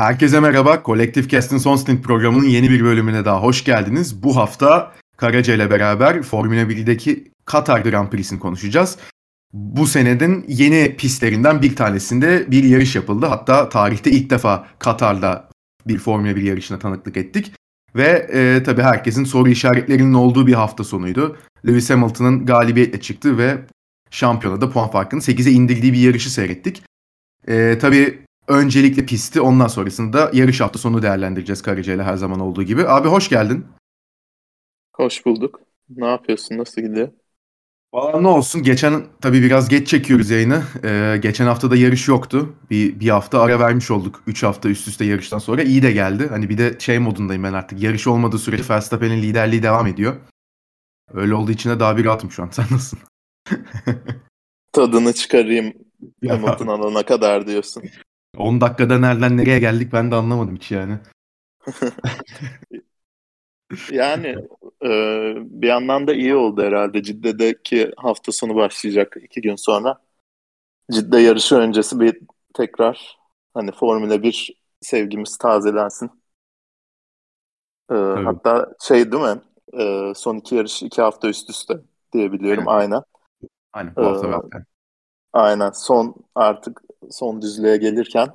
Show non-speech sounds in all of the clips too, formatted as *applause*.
Herkese merhaba. Kolektif Cast'in son stint programının yeni bir bölümüne daha hoş geldiniz. Bu hafta Karaca ile beraber Formula 1'deki Katar Grand Prix'sini konuşacağız. Bu senedin yeni pistlerinden bir tanesinde bir yarış yapıldı. Hatta tarihte ilk defa Katar'da bir Formula 1 yarışına tanıklık ettik. Ve e, tabii herkesin soru işaretlerinin olduğu bir hafta sonuydu. Lewis Hamilton'ın galibiyetle çıktı ve şampiyonada puan farkını 8'e indirdiği bir yarışı seyrettik. E, tabii öncelikle pisti ondan sonrasında yarış hafta sonu değerlendireceğiz Karaca ile her zaman olduğu gibi. Abi hoş geldin. Hoş bulduk. Ne yapıyorsun? Nasıl gidiyor? Valla ne olsun. Geçen tabii biraz geç çekiyoruz yayını. Ee, geçen hafta da yarış yoktu. Bir, bir hafta ara vermiş olduk. 3 hafta üst üste yarıştan sonra. iyi de geldi. Hani bir de şey modundayım ben artık. Yarış olmadığı sürece Verstappen'in liderliği devam ediyor. Öyle olduğu için de daha bir rahatım şu an. *laughs* Sen nasılsın? Tadını çıkarayım *laughs* Hamilton alana kadar diyorsun. 10 dakikada nereden nereye geldik ben de anlamadım hiç yani. *laughs* yani e, bir yandan da iyi oldu herhalde. Cidde'deki hafta sonu başlayacak iki gün sonra. Cidde yarışı öncesi bir tekrar hani Formula 1 sevgimiz tazelensin. E, hatta şey değil mi? E, son iki yarış iki hafta üst üste diyebiliyorum aynen. Aynen, aynen bu hafta ee, Aynen son artık son düzlüğe gelirken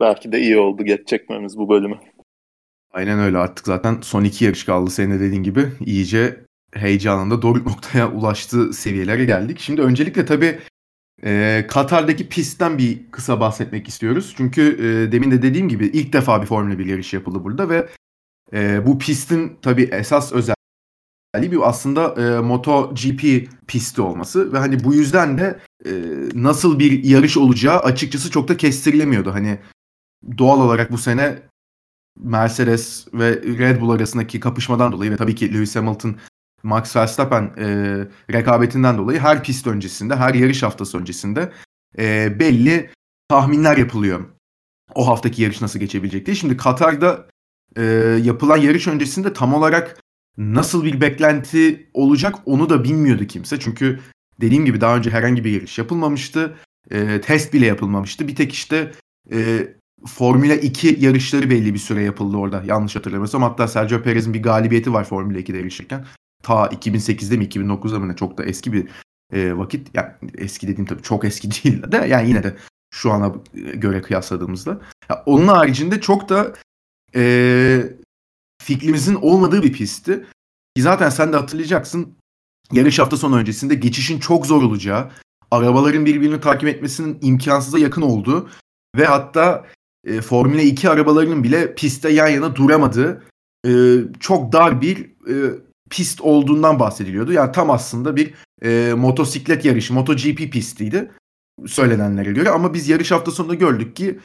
belki de iyi oldu geç çekmemiz bu bölümü. Aynen öyle artık zaten son iki yarış kaldı senin de dediğin gibi. iyice heyecanında doğru noktaya ulaştığı seviyelere geldik. Şimdi öncelikle tabii e, Katar'daki pistten bir kısa bahsetmek istiyoruz. Çünkü e, demin de dediğim gibi ilk defa bir Formula 1 yarışı yapıldı burada ve e, bu pistin tabii esas özelliği bir aslında e, MotoGP pisti olması ve hani bu yüzden de e, nasıl bir yarış olacağı açıkçası çok da kestirilemiyordu. Hani doğal olarak bu sene Mercedes ve Red Bull arasındaki kapışmadan dolayı ve tabii ki Lewis Hamilton Max Verstappen e, rekabetinden dolayı her pist öncesinde, her yarış haftası öncesinde e, belli tahminler yapılıyor. O haftaki yarış nasıl geçebilecek diye. Şimdi Katar'da e, yapılan yarış öncesinde tam olarak nasıl bir beklenti olacak onu da bilmiyordu kimse. Çünkü dediğim gibi daha önce herhangi bir yarış yapılmamıştı. E, test bile yapılmamıştı. Bir tek işte e, Formula 2 yarışları belli bir süre yapıldı orada. Yanlış hatırlamıyorsam. Hatta Sergio Perez'in bir galibiyeti var Formula 2'de yarışırken. Ta 2008'de mi 2009'da mı ne çok da eski bir e, vakit. Yani eski dediğim tabii çok eski *laughs* değil de yani yine de şu ana göre kıyasladığımızda. Ya onun haricinde çok da e, fikrimizin olmadığı bir pistti. Ki zaten sen de hatırlayacaksın yarış hafta sonu öncesinde geçişin çok zor olacağı, arabaların birbirini takip etmesinin imkansıza yakın olduğu ve hatta e, Formula 2 arabalarının bile pistte yan yana duramadığı e, çok dar bir e, pist olduğundan bahsediliyordu. Yani tam aslında bir e, motosiklet yarışı, MotoGP pistiydi söylenenlere göre. Ama biz yarış hafta sonunda gördük ki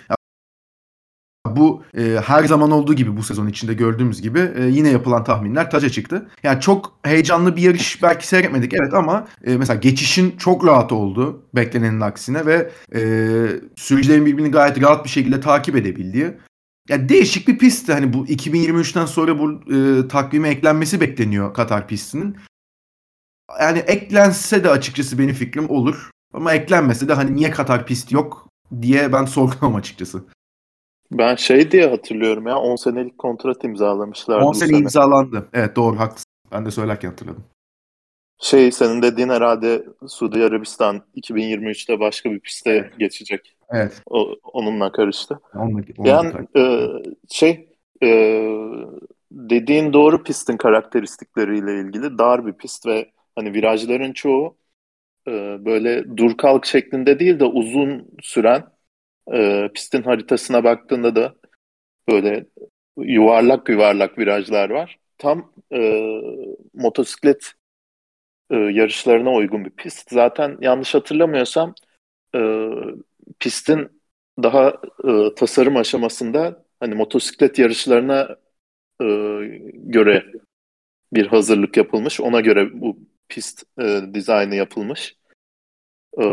bu e, her zaman olduğu gibi bu sezon içinde gördüğümüz gibi e, yine yapılan tahminler taca çıktı. Yani çok heyecanlı bir yarış belki seyretmedik evet ama e, mesela geçişin çok rahat oldu beklenenin aksine ve e, sürücülerin birbirini gayet rahat bir şekilde takip edebildiği. Yani değişik bir pistti. Hani bu 2023'ten sonra bu e, takvime eklenmesi bekleniyor Katar pistinin. Yani eklense de açıkçası benim fikrim olur. Ama eklenmese de hani niye Katar pist yok diye ben *laughs* sorgulamam açıkçası. Ben şey diye hatırlıyorum ya 10 senelik kontrat imzalamışlar. 10 sene, sene imzalandı. Evet doğru haklısın. Ben de söylerken hatırladım. Şey senin dediğin herhalde Suudi Arabistan 2023'te başka bir piste evet. geçecek. Evet. O, onunla karıştı. Onunla, onunla yani e, şey e, dediğin doğru pistin karakteristikleriyle ilgili dar bir pist ve hani virajların çoğu e, böyle dur kalk şeklinde değil de uzun süren e, pistin haritasına baktığında da böyle yuvarlak yuvarlak virajlar var. Tam e, motosiklet e, yarışlarına uygun bir pist. Zaten yanlış hatırlamıyorsam e, pistin daha e, tasarım aşamasında hani motosiklet yarışlarına e, göre bir hazırlık yapılmış. Ona göre bu pist e, dizaynı yapılmış. E,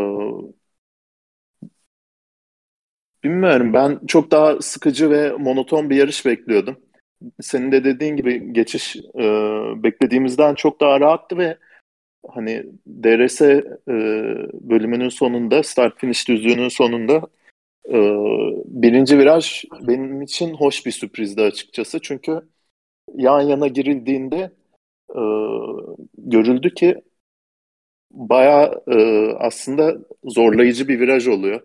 Bilmiyorum ben çok daha sıkıcı ve monoton bir yarış bekliyordum. Senin de dediğin gibi geçiş e, beklediğimizden çok daha rahattı ve hani DRS e, bölümünün sonunda start finish düzlüğünün sonunda e, birinci viraj benim için hoş bir sürprizdi açıkçası. Çünkü yan yana girildiğinde e, görüldü ki bayağı e, aslında zorlayıcı bir viraj oluyor.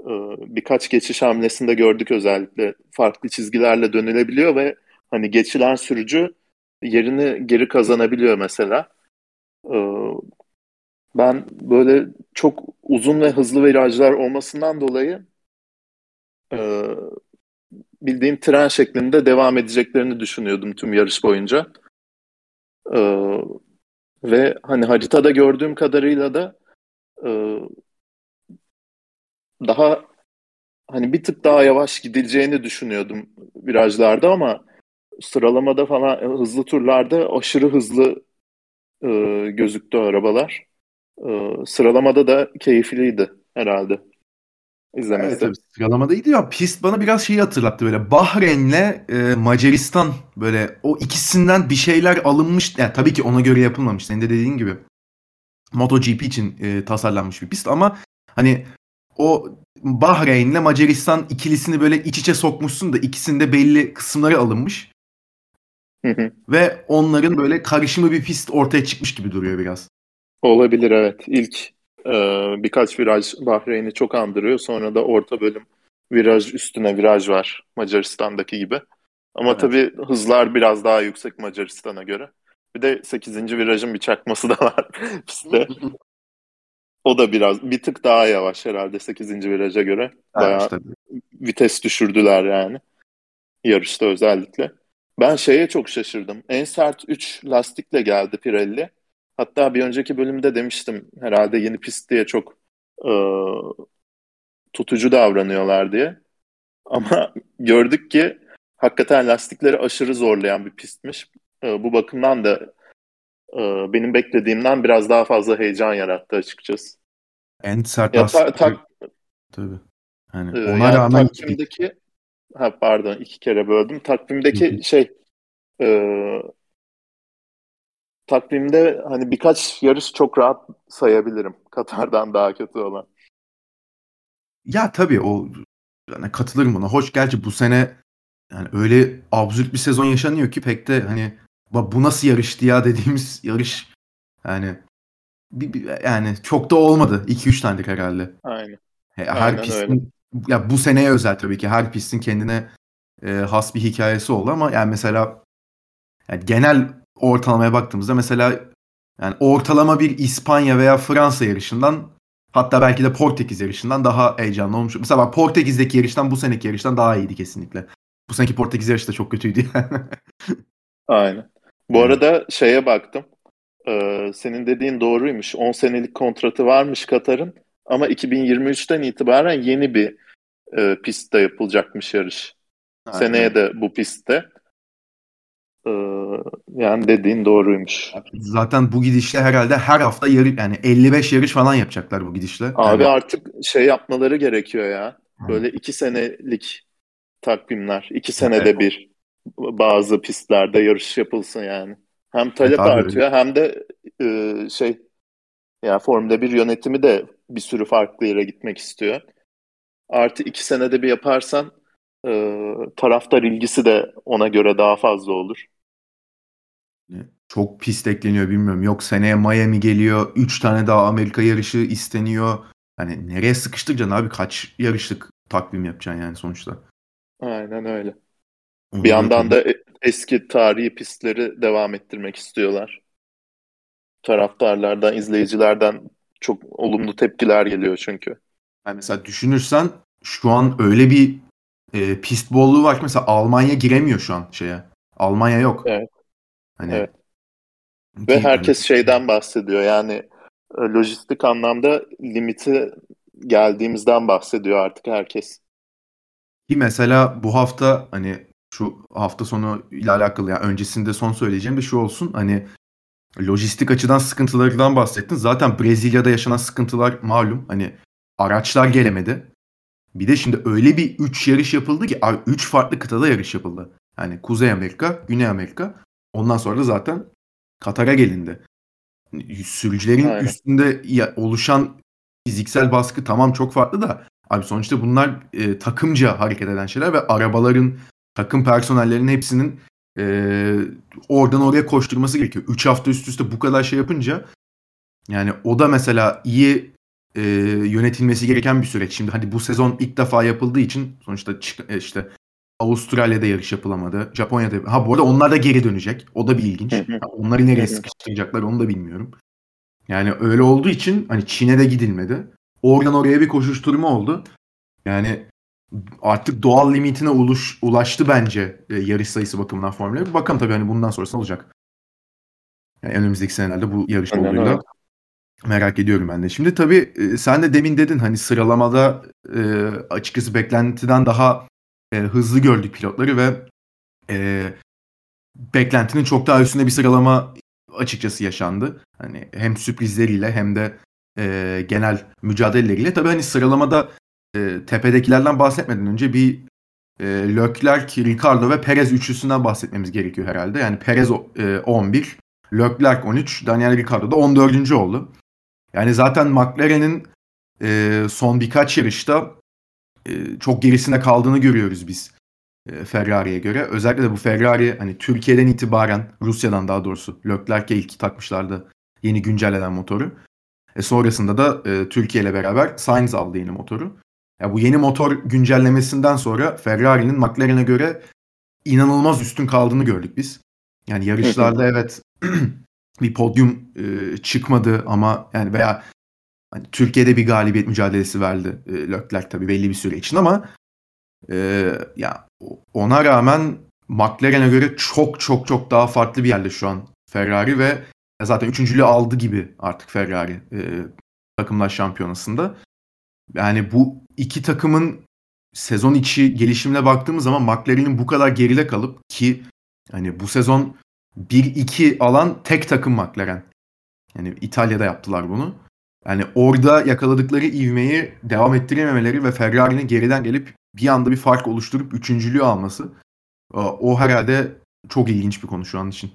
E, birkaç geçiş hamlesinde gördük özellikle farklı çizgilerle dönülebiliyor ve hani geçilen sürücü yerini geri kazanabiliyor mesela. E, ben böyle çok uzun ve hızlı virajlar olmasından dolayı e, bildiğin tren şeklinde devam edeceklerini düşünüyordum tüm yarış boyunca. Ve hani haritada gördüğüm kadarıyla da daha hani bir tık daha yavaş gidileceğini düşünüyordum virajlarda ama sıralamada falan hızlı turlarda aşırı hızlı e, gözüktü arabalar. E, sıralamada da keyifliydi herhalde izlemesi. Evet tabii sıralamada iyiydi ya. Pist bana biraz şeyi hatırlattı böyle. Bahreyn'le e, Macaristan böyle o ikisinden bir şeyler alınmış. Yani tabii ki ona göre yapılmamış. Senin de dediğin gibi. MotoGP için e, tasarlanmış bir pist ama hani o Bahreyn'le Macaristan ikilisini böyle iç içe sokmuşsun da ikisinde belli kısımları alınmış. Hı hı. Ve onların böyle karışımı bir pist ortaya çıkmış gibi duruyor biraz. Olabilir evet. İlk e, birkaç viraj Bahreyn'i çok andırıyor. Sonra da orta bölüm viraj üstüne viraj var Macaristan'daki gibi. Ama Evet. tabii hızlar biraz daha yüksek Macaristan'a göre. Bir de 8. virajın bir çakması da *laughs* var pistte. *laughs* O da biraz bir tık daha yavaş herhalde 8. viraja göre. Bayağı tabii. vites düşürdüler yani. Yarışta özellikle. Ben şeye çok şaşırdım. En sert 3 lastikle geldi Pirelli. Hatta bir önceki bölümde demiştim herhalde yeni pist diye çok e, tutucu davranıyorlar diye. Ama gördük ki hakikaten lastikleri aşırı zorlayan bir pistmiş. E, bu bakımdan da benim beklediğimden biraz daha fazla heyecan yarattı açıkçası. En sert Ya ta- ta- tabii. Hani Ee, ona yani rağmen takvimdeki ha pardon iki kere böldüm. Takvimdeki şey e, takvimde hani birkaç yarış çok rahat sayabilirim. *laughs* Katar'dan daha kötü olan. Ya tabii o yani katılırım buna. Hoş gerçi bu sene yani öyle absürt bir sezon yaşanıyor ki pek de hani "Ba- bu nasıl yarıştı ya dediğimiz yarış yani bir, bir- yani çok da olmadı. 2-3 tanedir herhalde. Aynen. He- Her Aynen pistin ya bu seneye özel tabii ki her pistin kendine e, has bir hikayesi oldu ama yani mesela yani genel ortalamaya baktığımızda mesela yani ortalama bir İspanya veya Fransa yarışından hatta belki de Portekiz yarışından daha heyecanlı olmuş. Mesela bak Portekiz'deki yarıştan bu seneki yarıştan daha iyiydi kesinlikle. Bu seneki Portekiz yarışı da çok kötüydü. Aynen. Bu Evet. arada şeye baktım. Ee, senin dediğin doğruymuş. 10 senelik kontratı varmış Katar'ın. Ama 2023'ten itibaren yeni bir e, pistte yapılacakmış yarış. Seneye de bu pistte. Ee, yani dediğin doğruymuş. Zaten bu gidişle herhalde her hafta yarı yani 55 yarış falan yapacaklar bu gidişle. Abi Yani- artık şey yapmaları gerekiyor ya. Böyle iki senelik takvimler. iki senede Evet. bir bazı pistlerde yarış yapılsın yani. Hem talep abi, artıyor hem de e, şey ya Formula 1 yönetimi de bir sürü farklı yere gitmek istiyor. Artı iki senede bir yaparsan e, taraftar ilgisi de ona göre daha fazla olur. Çok pist ekleniyor bilmiyorum. Yok seneye Miami geliyor. 3 tane daha Amerika yarışı isteniyor. Hani nereye sıkıştıracaksın abi? Kaç yarışlık takvim yapacaksın yani sonuçta. Aynen öyle. Bir yandan da e- eski tarihi pistleri devam ettirmek istiyorlar. Taraftarlardan, izleyicilerden çok olumlu tepkiler geliyor çünkü. Yani mesela düşünürsen şu an öyle bir e, pist bolluğu var ki mesela Almanya giremiyor şu an şeye. Almanya yok. Evet. Hani Evet. Ve herkes hani- şeyden bahsediyor yani e, lojistik anlamda limiti geldiğimizden bahsediyor artık herkes. Ki mesela bu hafta hani şu hafta sonu ile alakalı yani öncesinde son söyleyeceğim de şu olsun hani lojistik açıdan sıkıntılardan bahsettin. Zaten Brezilya'da yaşanan sıkıntılar malum. Hani araçlar gelemedi. Bir de şimdi öyle bir 3 yarış yapıldı ki 3 farklı kıtada yarış yapıldı. Yani Kuzey Amerika, Güney Amerika. Ondan sonra da zaten Katar'a gelindi. Sürücülerin Aynen. üstünde oluşan fiziksel baskı tamam çok farklı da Abi sonuçta bunlar e, takımca hareket eden şeyler ve arabaların, takım personellerinin hepsinin e, oradan oraya koşturması gerekiyor. 3 hafta üst üste bu kadar şey yapınca yani o da mesela iyi e, yönetilmesi gereken bir süreç. Şimdi hadi bu sezon ilk defa yapıldığı için sonuçta çık, e, işte Avustralya'da yarış yapılamadı. Japonya'da. Ha bu arada onlar da geri dönecek. O da bir ilginç. Onları nereye sıkıştıracaklar onu da bilmiyorum. Yani öyle olduğu için hani Çin'e de gidilmedi. Oradan oraya bir koşuşturma oldu. Yani artık doğal limitine uluş, ulaştı bence e, yarış sayısı bakımından Formula 1. Bakalım tabii hani bundan sonrası olacak. Yani önümüzdeki senelerde bu yarış Aynen olduğunda öyle. merak ediyorum ben de. Şimdi tabii e, sen de demin dedin hani sıralamada e, açıkçası beklentiden daha e, hızlı gördük pilotları ve e, beklentinin çok daha üstünde bir sıralama açıkçası yaşandı. Hani hem sürprizleriyle hem de e, genel mücadeleleriyle. Tabii hani sıralamada e, tepedekilerden bahsetmeden önce bir e, Leclerc, Ricardo ve Perez üçlüsünden bahsetmemiz gerekiyor herhalde. Yani Perez e, 11, Leclerc 13, Daniel Ricciardo da 14. oldu. Yani zaten McLaren'in e, son birkaç yarışta e, çok gerisinde kaldığını görüyoruz biz e, Ferrari'ye göre. Özellikle de bu Ferrari hani Türkiye'den itibaren Rusya'dan daha doğrusu Leclerc'e ilk takmışlardı yeni güncellenen motoru. E sonrasında da e, Türkiye ile beraber Sainz aldı yeni motoru. Ya bu yeni motor güncellemesinden sonra Ferrari'nin McLaren'e göre inanılmaz üstün kaldığını gördük biz. Yani yarışlarda evet *clears throat* bir podyum e, çıkmadı ama yani veya hani Türkiye'de bir galibiyet mücadelesi verdi e, Leclerc tabii belli bir süre için ama e, ya ona rağmen McLaren'e göre çok çok çok daha farklı bir yerde şu an Ferrari ve zaten üçüncülüğü aldı gibi artık Ferrari e, takımlar şampiyonasında. Yani bu iki takımın sezon içi gelişimine baktığımız zaman McLaren'in bu kadar geride kalıp ki hani bu sezon 1-2 alan tek takım McLaren. Yani İtalya'da yaptılar bunu. Yani orada yakaladıkları ivmeyi devam ettirememeleri ve Ferrari'nin geriden gelip bir anda bir fark oluşturup üçüncülüğü alması o, o herhalde çok ilginç bir konu şu an için.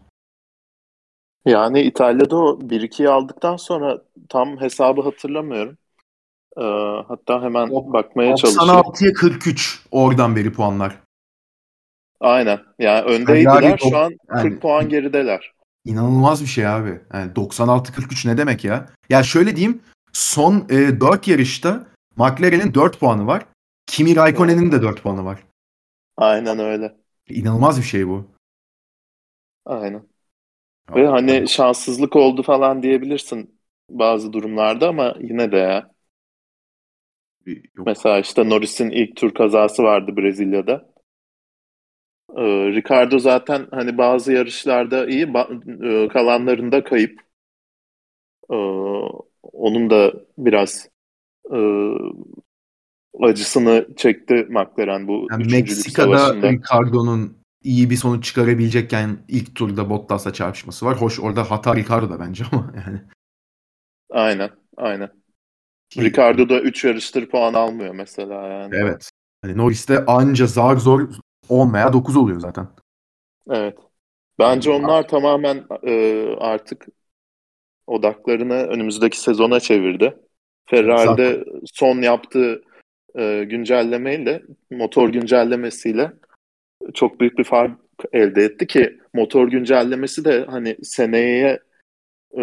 Yani İtalya'da o 1-2'yi aldıktan sonra tam hesabı hatırlamıyorum. Ee, hatta hemen Dok- bakmaya çalışayım. 96'ya 43 oradan beri puanlar. Aynen. Yani öndeydiler. Ferrari Şu an yani- 40 puan gerideler. İnanılmaz bir şey abi. Yani 96-43 ne demek ya? Ya şöyle diyeyim. Son e, 4 yarışta McLaren'in 4 puanı var. Kimi Raikkonen'in de 4 puanı var. Aynen öyle. İnanılmaz bir şey bu. Aynen. Ve hani şanssızlık oldu falan diyebilirsin bazı durumlarda ama yine de ya. Yok. Mesela işte Norris'in ilk tur kazası vardı Brezilya'da. Ee, Ricardo zaten hani bazı yarışlarda iyi, ba- e, kalanlarında kayıp. Ee, onun da biraz e, acısını çekti McLaren bu Yani Meksika'da. Ricardo'nun iyi bir sonuç çıkarabilecekken ilk turda Bottas'la çarpışması var. Hoş orada hata Ricardo'da bence ama yani. Aynen, aynen. Ricardo da 3 yarıştır puan almıyor mesela yani. Evet. Hani Norris'te anca zar zor 10 veya 9 oluyor zaten. Evet. Bence onlar tamamen e, artık odaklarını önümüzdeki sezona çevirdi. Ferrari'de son yaptığı e, güncellemeyle, motor güncellemesiyle çok büyük bir fark elde etti ki motor güncellemesi de hani seneye e,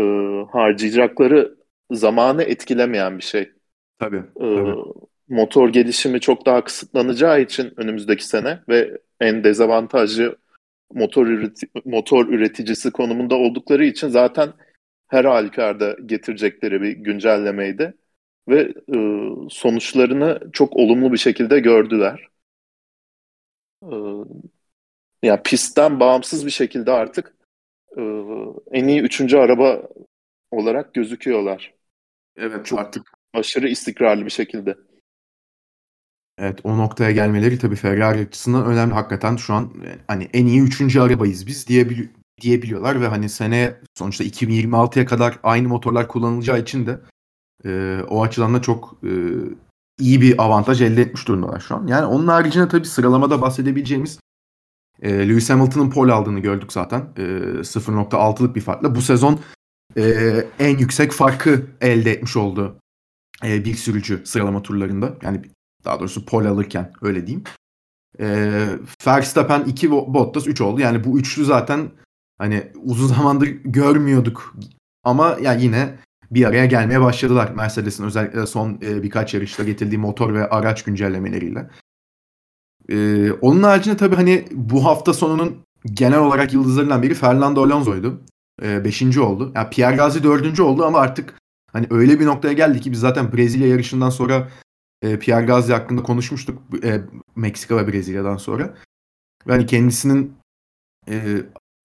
harcayacakları zamanı etkilemeyen bir şey. Tabii. Ee, tabii. motor gelişimi çok daha kısıtlanacağı için önümüzdeki sene ve en dezavantajlı motor üreti- motor üreticisi konumunda oldukları için zaten her halükarda getirecekleri bir güncellemeydi ve e, sonuçlarını çok olumlu bir şekilde gördüler. E, yani pistten bağımsız bir şekilde artık e, en iyi üçüncü araba olarak gözüküyorlar. Evet Çok- artık Aşırı istikrarlı bir şekilde. Evet o noktaya gelmeleri tabii Ferrari açısından önemli. Hakikaten şu an e, hani en iyi üçüncü arabayız biz diyebili diyebiliyorlar ve hani sene sonuçta 2026'ya kadar aynı motorlar kullanılacağı için de e, o açıdan da çok e, iyi bir avantaj elde etmiş durumdalar şu an. Yani onun haricinde tabii sıralamada bahsedebileceğimiz e, Lewis Hamilton'ın pole aldığını gördük zaten. E, 0.6'lık bir farkla. Bu sezon e, en yüksek farkı elde etmiş oldu e, bir sürücü sıralama turlarında. Yani Daha doğrusu pole alırken öyle diyeyim. E, Verstappen 2 Bottas 3 oldu. Yani bu üçlü zaten hani uzun *laughs* zamandır görmüyorduk ama yani yine bir araya gelmeye başladılar. Mercedes'in özellikle son e, birkaç yarışta getirdiği motor ve araç güncellemeleriyle. E, onun haricinde tabii hani bu hafta sonunun genel olarak yıldızlarından biri Fernando Alonso'ydu. E, beşinci oldu. Yani Pierre Gasly dördüncü oldu ama artık hani öyle bir noktaya geldi ki biz zaten Brezilya yarışından sonra e, Pierre Gasly hakkında konuşmuştuk. E, Meksika ve Brezilya'dan sonra. Ve hani kendisinin e,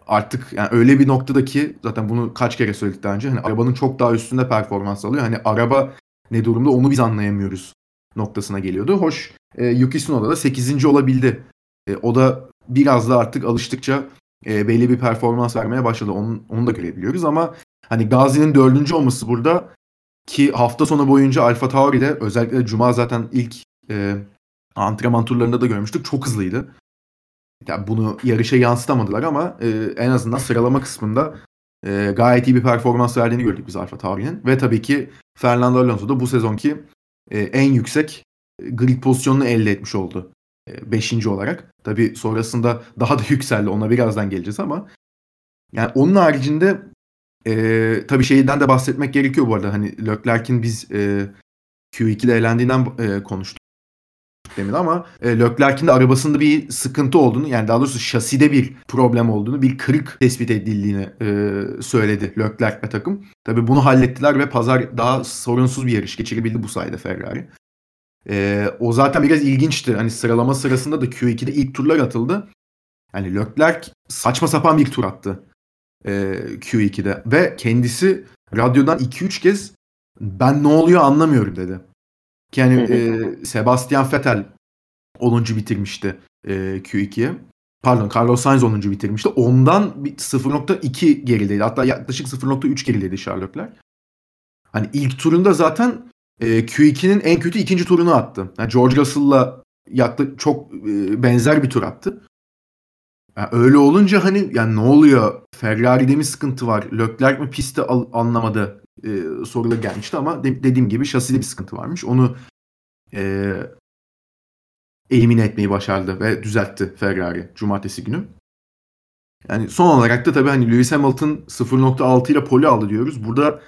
artık yani öyle bir noktadaki zaten bunu kaç kere söyledik daha önce hani arabanın çok daha üstünde performans alıyor. Hani araba ne durumda onu biz anlayamıyoruz noktasına geliyordu. Hoş e, Yuki Tsunoda da 8. olabildi. E, o da biraz da artık alıştıkça e, belli bir performans vermeye başladı. Onu, onu da görebiliyoruz ama hani Gazi'nin dördüncü olması burada ki hafta sonu boyunca Alfa Tauri'de özellikle Cuma zaten ilk e, antrenman turlarında da görmüştük. Çok hızlıydı. Yani bunu yarışa yansıtamadılar ama e, en azından sıralama kısmında e, gayet iyi bir performans verdiğini gördük biz Alfa Tauri'nin. Ve tabii ki Fernando Alonso da bu sezonki e, en yüksek grid pozisyonunu elde etmiş oldu. E, beşinci olarak. Tabii sonrasında daha da *laughs* yükseldi. Ona birazdan geleceğiz ama yani onun haricinde e, tabii şeyden de bahsetmek gerekiyor bu arada. Hani Leclerc'in biz e, Q2'de elendiğinden e, konuştuk demin ama e, Leclerc'in de arabasında bir sıkıntı olduğunu yani daha doğrusu şaside bir problem olduğunu bir kırık tespit edildiğini e, söyledi Leclerc ve takım. Tabii bunu hallettiler ve pazar daha sorunsuz bir yarış geçirebildi bu sayede Ferrari. E, o zaten biraz ilginçti. Hani sıralama sırasında da Q2'de ilk turlar atıldı. Yani Leclerc saçma sapan bir tur attı e, Q2'de ve kendisi radyodan 2-3 kez ben ne oluyor anlamıyorum dedi. Yani e, Sebastian Vettel 10. bitirmişti e, Q2'ye. Pardon Carlos Sainz 10. bitirmişti. Ondan 0.2 gerideydi. Hatta yaklaşık 0.3 gerideydi Charlotte'ler. Hani ilk turunda zaten e, Q2'nin en kötü ikinci turunu attı. Yani George Russell'la yaklaşık çok e, benzer bir tur attı. Yani öyle olunca hani yani ne oluyor? Ferrari'de mi sıkıntı var? Leclerc mi pisti al- anlamadı? E, sorular gelmişti ama de- dediğim gibi şaside bir sıkıntı varmış. Onu e, elimine etmeyi başardı ve düzeltti Ferrari cumartesi günü. Yani son olarak da tabii hani Lewis Hamilton 0.6 ile poli aldı diyoruz. Burada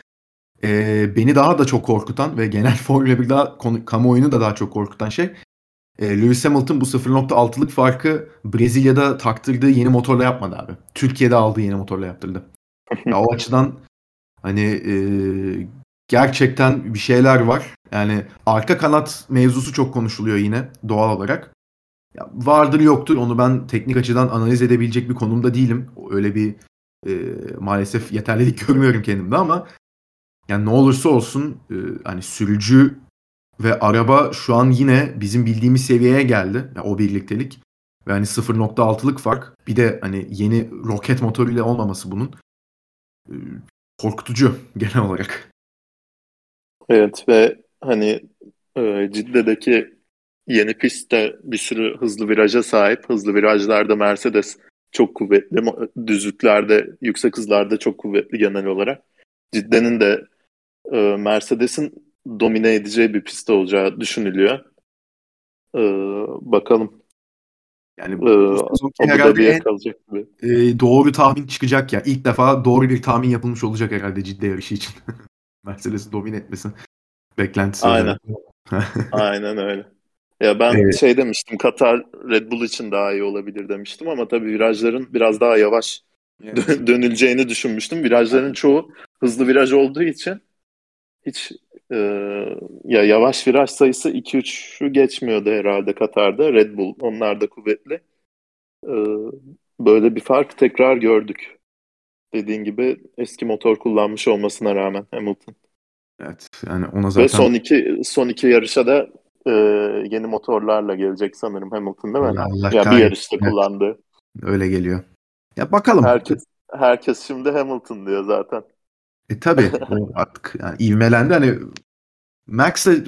e, beni daha da çok korkutan ve genel *laughs* Formula 1 daha konu, kamuoyunu da daha çok korkutan şey e, Lewis Hamilton bu 0.6'lık farkı Brezilya'da taktırdığı yeni motorla yapmadı abi. Türkiye'de aldığı yeni motorla yaptırdı. *laughs* ya, o açıdan hani e, gerçekten bir şeyler var. Yani arka kanat mevzusu çok konuşuluyor yine doğal olarak. Ya vardır yoktur onu ben teknik açıdan analiz edebilecek bir konumda değilim. Öyle bir e, maalesef yeterlilik *laughs* görmüyorum kendimde ama yani ne olursa olsun e, hani sürücü ve araba şu an yine bizim bildiğimiz seviyeye geldi. Yani o birliktelik. Ve hani 0.6'lık fark. Bir de hani yeni roket motoruyla olmaması bunun e, korkutucu *laughs* genel olarak. Evet ve hani e, Cidde'deki yeni pistte bir sürü hızlı viraja sahip. Hızlı virajlarda Mercedes çok kuvvetli. Düzlüklerde, yüksek hızlarda çok kuvvetli genel olarak. Cidde'nin de e, Mercedes'in domine edeceği bir pist olacağı düşünülüyor. E, bakalım. Yani bu ee, herhalde en, kalacak gibi. E, doğru tahmin çıkacak ya. İlk defa doğru bir tahmin yapılmış olacak herhalde ciddi yarışı için. *laughs* Mercedes'i domine etmesi beklentisi. Aynen. *laughs* Aynen öyle. Ya ben evet. şey demiştim Katar Red Bull için daha iyi olabilir demiştim ama tabii virajların biraz daha yavaş evet. *laughs* dönüleceğini düşünmüştüm. Virajların çoğu hızlı viraj olduğu için hiç e, ya yavaş viraj sayısı 2-3'ü geçmiyordu herhalde Katar'da. Red Bull onlar da kuvvetli. E, böyle bir fark tekrar gördük. Dediğin gibi eski motor kullanmış olmasına rağmen Hamilton. Evet yani ona zaten... Ve son iki, son iki yarışa da e, yeni motorlarla gelecek sanırım Hamilton değil mi? Allah ya bir yarışta evet. kullandı. Öyle geliyor. Ya bakalım. Herkes herkes şimdi Hamilton diyor zaten. E tabi *laughs* artık yani ivmelendi hani Max de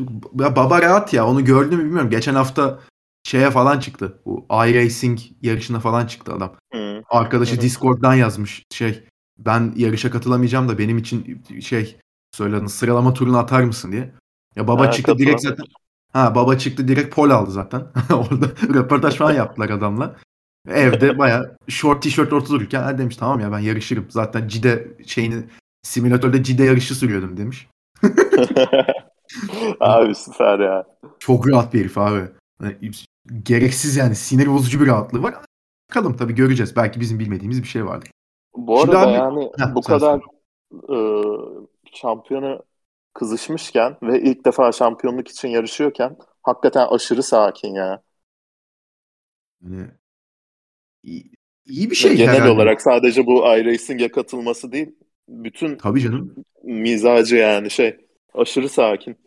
baba rahat ya onu gördüm bilmiyorum. Geçen hafta şeye falan çıktı. Bu iRacing yarışına falan çıktı adam. Hı. Arkadaşı Hı. Discord'dan yazmış şey ben yarışa katılamayacağım da benim için şey söyledin sıralama turunu atar mısın diye. Ya baba ha, çıktı direkt zaten Ha baba çıktı direkt pol aldı zaten. *laughs* Orada röportaj falan yaptılar adamla. Evde baya short tişört ortada dururken ha demiş tamam ya ben yarışırım. Zaten Cide şeyini simülatörde Cide yarışı sürüyordum demiş. *laughs* abi süper ya. Çok rahat bir herif abi. Yani, gereksiz yani sinir bozucu bir rahatlığı var. Bakalım tabii göreceğiz. Belki bizim bilmediğimiz bir şey vardır. Bu Şimdi arada abi- yani Heh, bu kadar e, şampiyonu kızışmışken ve ilk defa şampiyonluk için yarışıyorken hakikaten aşırı sakin ya. Yani, iyi, iyi bir Ve şey genel herhalde. olarak sadece bu iRacing'e katılması değil, bütün Tabii canım. mizacı yani şey aşırı sakin.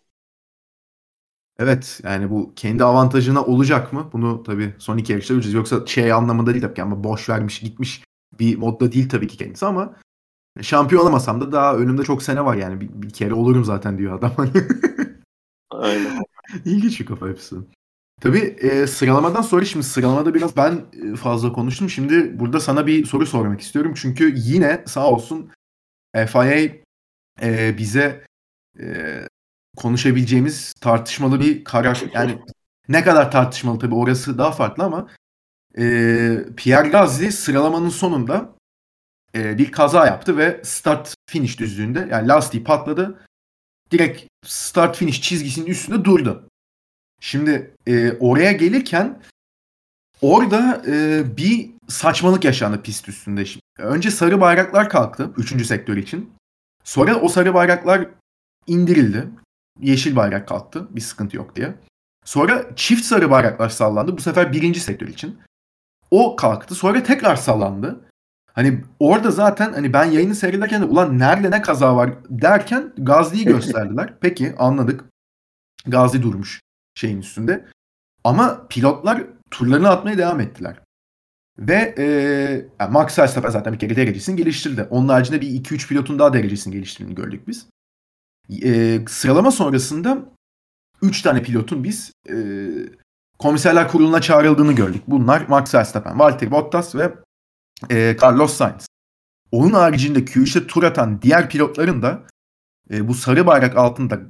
Evet yani bu kendi avantajına olacak mı? Bunu tabii son iki yarışta göreceğiz. Yoksa şey anlamında değil tabii ki ama boş vermiş gitmiş bir modda değil tabii ki kendisi ama şampiyon olamasam da daha önümde çok sene var yani. Bir, bir kere olurum zaten diyor adam. *laughs* Aynen. İlginç bir kafa yapısı. Tabii e, sıralamadan sonra şimdi sıralamada biraz ben e, fazla konuştum. Şimdi burada sana bir soru sormak istiyorum. Çünkü yine sağ olsun FIA e, bize e, konuşabileceğimiz tartışmalı bir karar. Yani ne kadar tartışmalı tabii orası daha farklı ama e, Pierre Gasly sıralamanın sonunda e, bir kaza yaptı ve start finish düzlüğünde yani lastiği patladı. Direkt start finish çizgisinin üstünde durdu. Şimdi e, oraya gelirken orada e, bir saçmalık yaşandı pist üstünde. Şimdi, önce sarı bayraklar kalktı 3. sektör için. Sonra o sarı bayraklar indirildi. Yeşil bayrak kalktı. Bir sıkıntı yok diye. Sonra çift sarı bayraklar sallandı. Bu sefer birinci sektör için. O kalktı. Sonra tekrar sallandı. Hani orada zaten hani ben yayını seyrederken de ulan nerede ne kaza var derken Gazli'yi *laughs* gösterdiler. Peki anladık. Gazli durmuş şeyin üstünde. Ama pilotlar turlarını atmaya devam ettiler. Ve e, yani Max Verstappen zaten bir kere derecesini geliştirdi. Onun haricinde bir 2-3 pilotun daha derecesini geliştirdiğini gördük biz. E, sıralama sonrasında 3 tane pilotun biz e, komiserler kuruluna çağrıldığını gördük. Bunlar Max Verstappen, Valtteri Bottas ve e, Carlos Sainz. Onun haricinde Q3'te tur atan diğer pilotların da e, bu sarı bayrak altında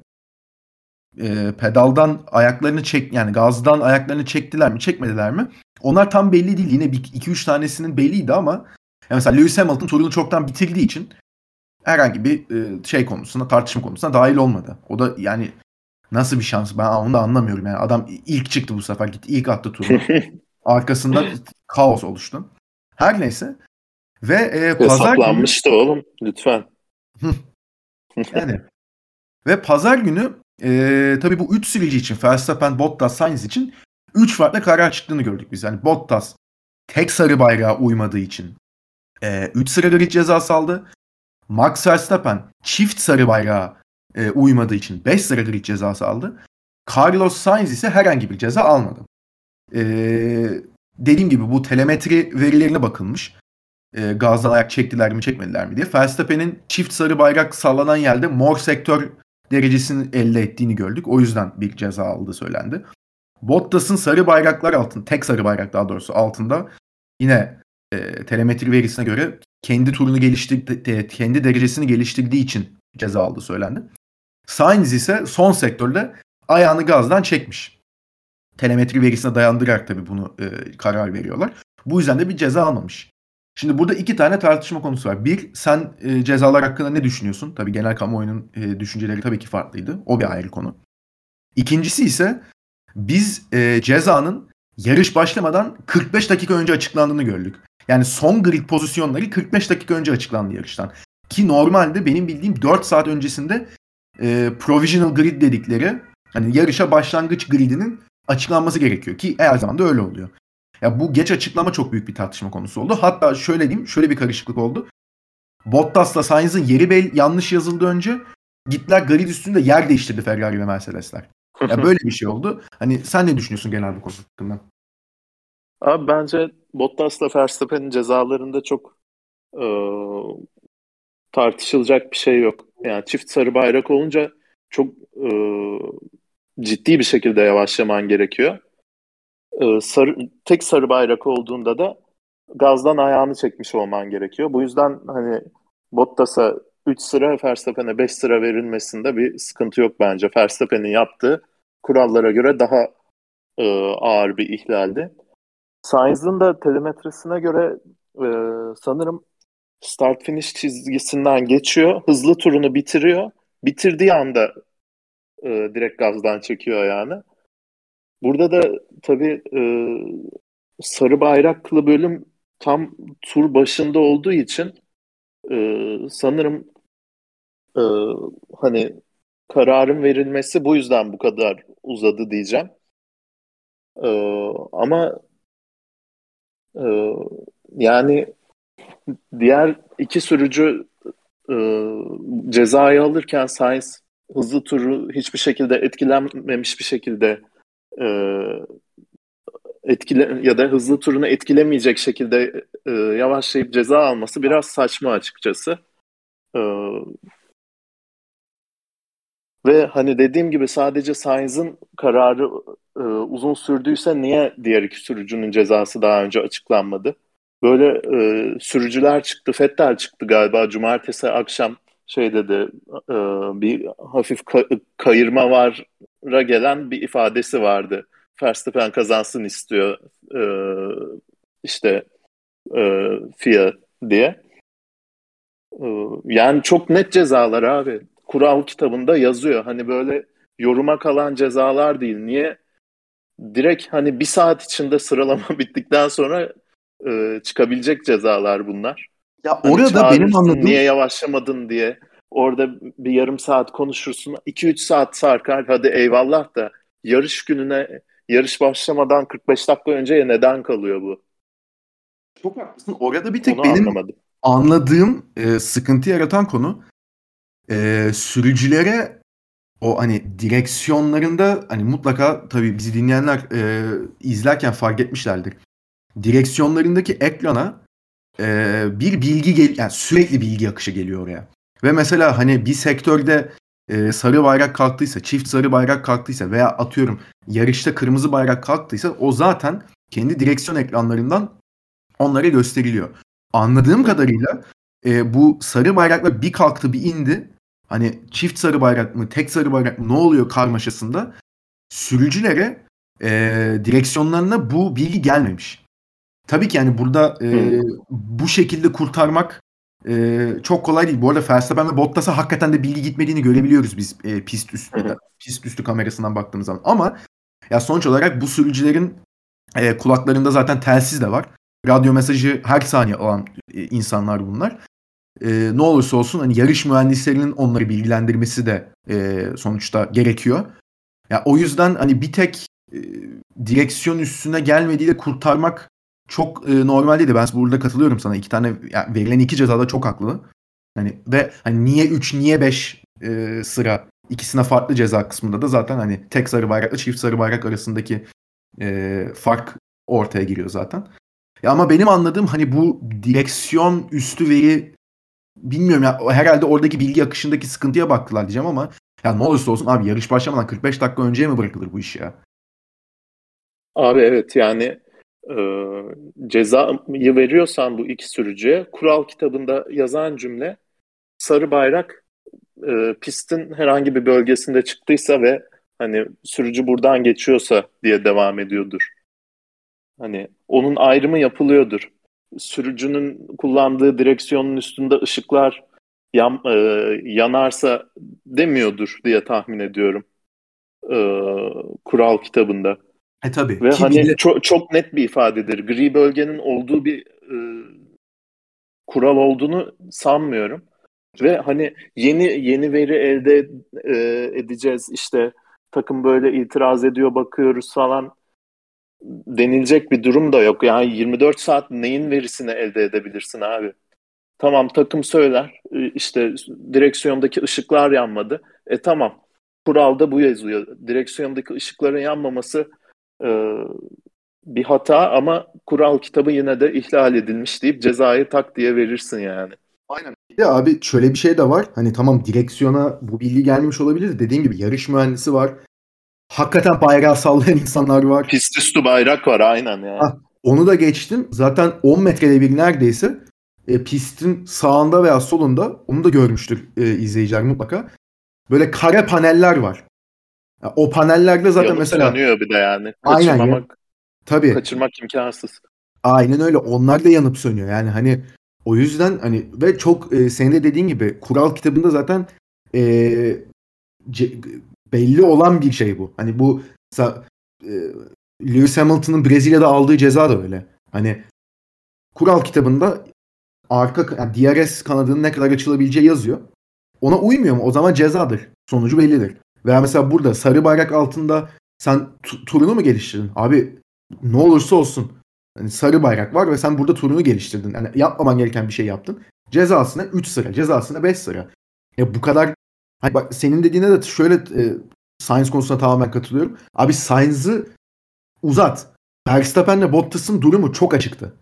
e, pedaldan ayaklarını çek yani gazdan ayaklarını çektiler mi çekmediler mi? Onlar tam belli değil. Yine 2-3 tanesinin belliydi ama yani mesela Lewis Hamilton turunu çoktan bitirdiği için herhangi bir e, şey konusuna tartışma konusuna dahil olmadı. O da yani nasıl bir şans ben onu da anlamıyorum yani adam ilk çıktı bu sefer gitti ilk attı turunu. *laughs* Arkasından kaos oluştu. Her neyse ve e, pazar günü Hesaplanmıştı oğlum lütfen. yani ve pazar günü e, tabii bu 3 sürücü için Verstappen, Bottas, Sainz için 3 farklı karar çıktığını gördük biz. Yani Bottas tek sarı bayrağa uymadığı için 3 sıra grid cezası aldı. Max Verstappen çift sarı bayrağa e, uymadığı için 5 sıra grid cezası aldı. Carlos Sainz ise herhangi bir ceza almadı. E, dediğim gibi bu telemetri verilerine bakılmış. E, gazdan ayak çektiler mi çekmediler mi diye. Verstappen'in çift sarı bayrak sallanan yerde mor sektör derecesini elde ettiğini gördük. O yüzden bir ceza aldığı söylendi. Bottas'ın sarı bayraklar altında, tek sarı bayrak daha doğrusu altında yine e, telemetri verisine göre kendi turunu geliştirdi, kendi derecesini geliştirdiği için ceza aldığı söylendi. Sainz ise son sektörde ayağını gazdan çekmiş. Telemetri verisine dayandırarak tabii bunu e, karar veriyorlar. Bu yüzden de bir ceza almamış. Şimdi burada iki tane tartışma konusu var. Bir, sen e, cezalar hakkında ne düşünüyorsun? Tabii genel kamuoyunun e, düşünceleri tabii ki farklıydı. O bir ayrı konu. İkincisi ise biz e, cezanın yarış başlamadan 45 dakika önce açıklandığını gördük. Yani son grid pozisyonları 45 dakika önce açıklandı yarıştan. Ki normalde benim bildiğim 4 saat öncesinde e, provisional grid dedikleri hani yarışa başlangıç gridinin açıklanması gerekiyor ki her zaman da öyle oluyor. Ya bu geç açıklama çok büyük bir tartışma konusu oldu. Hatta şöyle diyeyim, şöyle bir karışıklık oldu. Bottas'la Sainz'ın yeri bel yanlış yazıldı önce. Gittiler grid üstünde yer değiştirdi Ferrari ve Mercedesler. Ya *laughs* böyle bir şey oldu. Hani sen ne düşünüyorsun genel bu konu hakkında? Abi bence Bottas'la Verstappen'in cezalarında çok e, tartışılacak bir şey yok. Yani çift sarı bayrak olunca çok e, ciddi bir şekilde yavaşlaman gerekiyor. E, sarı, tek sarı bayrak olduğunda da gazdan ayağını çekmiş olman gerekiyor. Bu yüzden hani Bottas'a 3 sıra Verstappen'e 5 sıra verilmesinde bir sıkıntı yok bence. Verstappen'in yaptığı kurallara göre daha e, ağır bir ihlaldi. Sainz'ın da telemetresine göre e, sanırım start finish çizgisinden geçiyor. Hızlı turunu bitiriyor. Bitirdiği anda e, direkt gazdan çekiyor yani. Burada da tabii e, sarı bayraklı bölüm tam tur başında olduğu için e, sanırım e, hani kararın verilmesi bu yüzden bu kadar uzadı diyeceğim. E, ama e, yani diğer iki sürücü e, cezayı alırken Sainz hızlı turu hiçbir şekilde etkilenmemiş bir şekilde e, etkile ya da hızlı turunu etkilemeyecek şekilde e, yavaşlayıp ceza alması biraz saçma açıkçası. E, ve hani dediğim gibi sadece Sainz'ın kararı e, uzun sürdüyse niye diğer iki sürücünün cezası daha önce açıklanmadı? Böyle e, sürücüler çıktı, Fettel çıktı galiba cumartesi akşam şey dedi e, bir hafif ka- kayırma vara gelen bir ifadesi vardı. Verstappen kazansın istiyor e, işte e, FIA diye. E, yani çok net cezalar abi. Kural kitabında yazıyor. Hani böyle yoruma kalan cezalar değil. Niye? Direkt hani bir saat içinde sıralama *laughs* bittikten sonra e, çıkabilecek cezalar bunlar. Ya hani orada benim anladığım... Niye yavaşlamadın diye. Orada bir yarım saat konuşursun. 2-3 saat sarkar hadi eyvallah da yarış gününe yarış başlamadan 45 dakika önce neden kalıyor bu? Çok haklısın. Orada bir tek Onu benim anlamadım. anladığım e, sıkıntı yaratan konu e, sürücülere o hani direksiyonlarında hani mutlaka tabii bizi dinleyenler e, izlerken fark etmişlerdir. Direksiyonlarındaki ekrana e, bir bilgi gel yani sürekli bilgi akışı geliyor oraya. Ve mesela hani bir sektörde e, sarı bayrak kalktıysa, çift sarı bayrak kalktıysa veya atıyorum yarışta kırmızı bayrak kalktıysa o zaten kendi direksiyon ekranlarından onlara gösteriliyor. Anladığım kadarıyla e, bu sarı bayrakla bir kalktı bir indi. Hani çift sarı bayrak mı, tek sarı bayrak mı ne oluyor karmaşasında sürücülere e, direksiyonlarına bu bilgi gelmemiş. Tabii ki yani burada e, bu şekilde kurtarmak e, çok kolay değil. Bu arada Verstappen ve Bottas'a hakikaten de bilgi gitmediğini görebiliyoruz biz e, pist üstünde, pist üstü kamerasından baktığımız zaman. Ama ya sonuç olarak bu sürücülerin e, kulaklarında zaten telsiz de var. Radyo mesajı her saniye alan e, insanlar bunlar. E, ne olursa olsun hani yarış mühendislerinin onları bilgilendirmesi de e, sonuçta gerekiyor. Ya o yüzden hani bir tek e, direksiyon üstüne gelmediği de kurtarmak çok e, normal değil. Ben burada katılıyorum sana. İki tane yani verilen iki cezada çok haklı. Hani ve hani niye 3 niye 5 e, sıra ikisine farklı ceza kısmında da zaten hani tek sarı bayrakla çift sarı bayrak arasındaki e, fark ortaya giriyor zaten. Ya ama benim anladığım hani bu direksiyon üstü veri bilmiyorum ya herhalde oradaki bilgi akışındaki sıkıntıya baktılar diyeceğim ama ya ne olursa olsun abi yarış başlamadan 45 dakika önceye mi bırakılır bu iş ya? Abi evet yani e, cezayı veriyorsan bu iki sürücüye kural kitabında yazan cümle sarı bayrak e, pistin herhangi bir bölgesinde çıktıysa ve hani sürücü buradan geçiyorsa diye devam ediyordur. Hani onun ayrımı yapılıyordur. Sürücünün kullandığı direksiyonun üstünde ışıklar yan, e, yanarsa demiyordur diye tahmin ediyorum. E, kural kitabında. E tabi. Ve Ki hani bile... çok, çok net bir ifadedir. Gri bölgenin olduğu bir e, kural olduğunu sanmıyorum. Ve hani yeni yeni veri elde e, edeceğiz işte takım böyle itiraz ediyor bakıyoruz falan denilecek bir durum da yok. Yani 24 saat neyin verisini elde edebilirsin abi? Tamam takım söyler işte direksiyondaki ışıklar yanmadı. E tamam kuralda bu yazıyor. Direksiyondaki ışıkların yanmaması e, bir hata ama kural kitabı yine de ihlal edilmiş deyip cezayı tak diye verirsin yani. Aynen. Ya abi şöyle bir şey de var. Hani tamam direksiyona bu bilgi gelmiş olabilir. Dediğim gibi yarış mühendisi var. Hakikaten bayrağı sallayan insanlar var. Pist üstü bayrak var aynen yani. Ha, onu da geçtim. Zaten 10 metrede bir neredeyse e, pistin sağında veya solunda onu da görmüştür e, izleyiciler mutlaka. Böyle kare paneller var. o panellerde zaten Yanıp mesela sönüyor bir de yani. Aynen ya. Kaçırmamak, tabii kaçırmak imkansız. aynen öyle. Onlar da yanıp sönüyor. Yani hani o yüzden hani ve çok e, senin de dediğin gibi kural kitabında zaten e, ce- belli olan bir şey bu. Hani bu mesela, e, Lewis Hamilton'ın Brezilya'da aldığı ceza da öyle. Hani kural kitabında arka yani DRS kanadının ne kadar açılabileceği yazıyor. Ona uymuyor mu? O zaman cezadır. Sonucu bellidir. Veya mesela burada sarı bayrak altında sen tu- turunu mu geliştirdin? Abi ne olursa olsun. Hani sarı bayrak var ve sen burada turunu geliştirdin. Yani yapmaman gereken bir şey yaptın. Cezasına 3 sıra, cezasına 5 sıra. Ya bu kadar Hani bak senin dediğine de şöyle e, Sainz konusuna tamamen katılıyorum. Abi Sainz'ı uzat. Verstappen'le Bottas'ın durumu çok açıktı.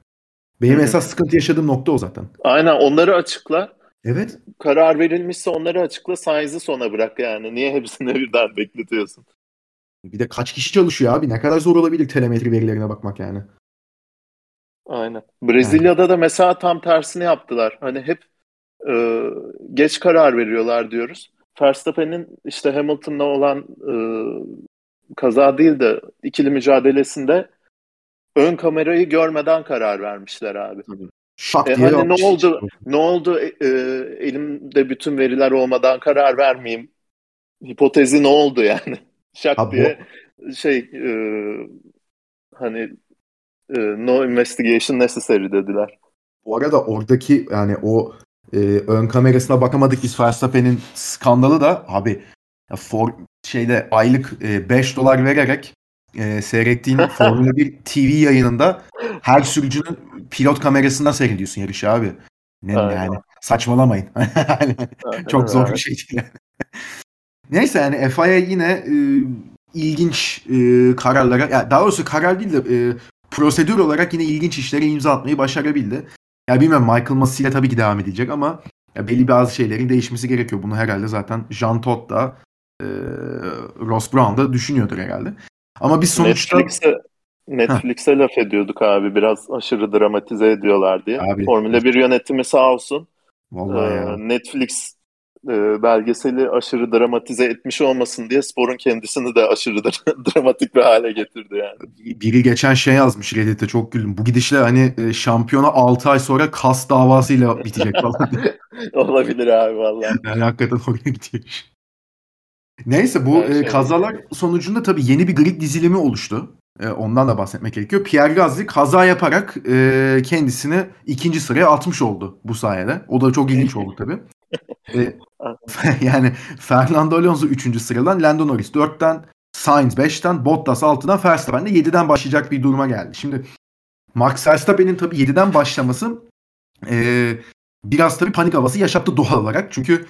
Benim Hı hı. esas sıkıntı yaşadığım nokta o zaten. Aynen onları açıkla. Evet. Karar verilmişse onları açıkla. Sainz'i sona bırak yani. Niye hepsini birden bekletiyorsun? Bir de kaç kişi çalışıyor abi? Ne kadar zor olabilir telemetri verilerine bakmak yani. Aynen. Brezilya'da da mesela tam tersini yaptılar. Hani hep e, geç karar veriyorlar diyoruz. Verstappen'in işte Hamilton'la olan e, kaza değil de ikili mücadelesinde ön kamerayı görmeden karar vermişler abi. Şak E diye hani ne oldu? Ne oldu? E, e, elimde bütün veriler olmadan karar vermeyeyim. Hipotezi ne oldu yani? *laughs* Şak Abi bu- diye şey e, hani e, no investigation necessary dediler. Bu arada oradaki yani o e, ön kamerasına bakamadık biz Verstappen'in skandalı da abi ya for, şeyde aylık e, 5 dolar vererek e, seyrettiğin *laughs* Formula 1 TV yayınında her sürücünün pilot kamerasından seyrediyorsun yarışı abi. Ne Aynen. yani saçmalamayın. *laughs* Çok zor bir şey değil. Neyse yani FIA yine e, ilginç e, kararlara, ya daha doğrusu karar değil de e, prosedür olarak yine ilginç işlere imza atmayı başarabildi. Ya bilmiyorum Michael ile tabii ki devam edecek ama ya belli bazı şeylerin değişmesi gerekiyor. Bunu herhalde zaten Jean Todt da e, Ross Brown da düşünüyordur herhalde. Ama biz sonuçta Netflix'e Netflix'e laf ediyorduk abi. Biraz aşırı dramatize ediyorlar diye. Abi. Formula 1 yönetimi sağ olsun. vallahi Ee, ya. Netflix e, belgeseli aşırı dramatize etmiş olmasın diye sporun kendisini de aşırı dra- *laughs* dramatik bir hale getirdi yani. Biri geçen şey yazmış Reddit'te çok güldüm. Bu gidişle hani e, şampiyona 6 ay sonra kas davasıyla bitecek falan. *laughs* Olabilir abi vallahi. Yani hakikaten oraya gidiyor. Neyse bu e, şey- kazalar sonucunda tabii yeni bir grid dizilimi oluştu. E, ondan da bahsetmek gerekiyor. Pierre Gasly kaza yaparak e, kendisini ikinci sıraya atmış oldu bu sayede. O da çok ilginç oldu tabii. *laughs* E, *laughs* yani Fernando Alonso 3. sıradan, Lando Norris 4'ten, Sainz 5'ten, Bottas 6'dan, Verstappen de 7'den başlayacak bir duruma geldi. Şimdi Max Verstappen'in tabii 7'den başlaması e, biraz tabii panik havası yaşattı doğal olarak. Çünkü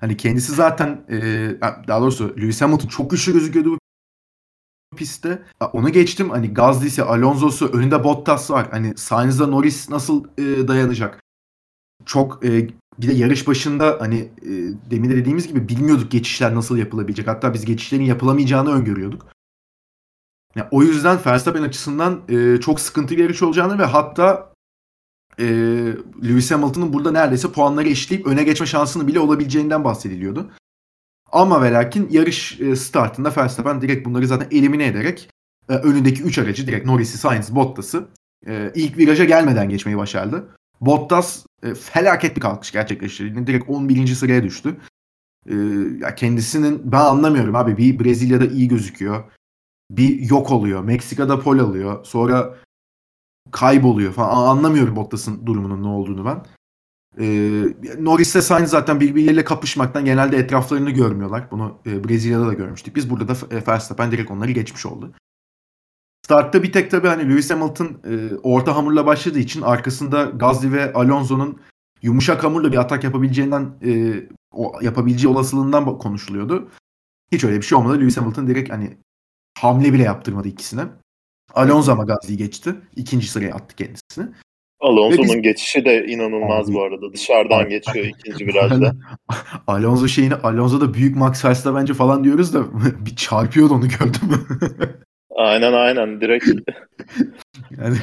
hani kendisi zaten e, daha doğrusu Lewis Hamilton çok güçlü gözüküyordu pistte. Onu geçtim hani Gasly'si, Alonso'su, önünde Bottas var. Hani Sainz'la Norris nasıl e, dayanacak? Çok e, bir de yarış başında hani e, demin de dediğimiz gibi bilmiyorduk geçişler nasıl yapılabilecek. Hatta biz geçişlerin yapılamayacağını öngörüyorduk. Ya, o yüzden Verstappen açısından e, çok sıkıntılı bir yarış olacağını ve hatta e, Lewis Hamilton'ın burada neredeyse puanları eşitleyip öne geçme şansını bile olabileceğinden bahsediliyordu. Ama ve lakin yarış e, startında Verstappen direkt bunları zaten elimine ederek e, önündeki 3 aracı direkt Norris'i, Sainz, Bottas'ı e, ilk viraja gelmeden geçmeyi başardı. Bottas e, felaket bir kalkış gerçekleştirdi. Direkt 11. sıraya düştü. E, ya kendisinin ben anlamıyorum abi. Bir Brezilya'da iyi gözüküyor. Bir yok oluyor. Meksika'da pol alıyor. Sonra kayboluyor falan. Anlamıyorum Bottas'ın durumunun ne olduğunu ben. E, Norris'le Sainz zaten birbirleriyle kapışmaktan genelde etraflarını görmüyorlar. Bunu e, Brezilya'da da görmüştük. Biz burada da e, Verstappen direkt onları geçmiş oldu. Startta bir tek tabii hani Lewis Hamilton e, orta hamurla başladığı için arkasında Gasly ve Alonso'nun yumuşak hamurla bir atak yapabileceğinden e, o yapabileceği olasılığından konuşuluyordu. Hiç öyle bir şey olmadı. Lewis Hamilton direkt hani hamle bile yaptırmadı ikisine. Alonso ama Gasly'yi geçti. İkinci sıraya attı kendisini. Alonso'nun biz- geçişi de inanılmaz Abi- bu arada. Dışarıdan geçiyor ikinci virajda. *laughs* Alonso şeyini Alonso da büyük Max Verstappen falan diyoruz da *laughs* bir çarpıyordu onu gördüm? *laughs* Aynen aynen direkt *laughs* yani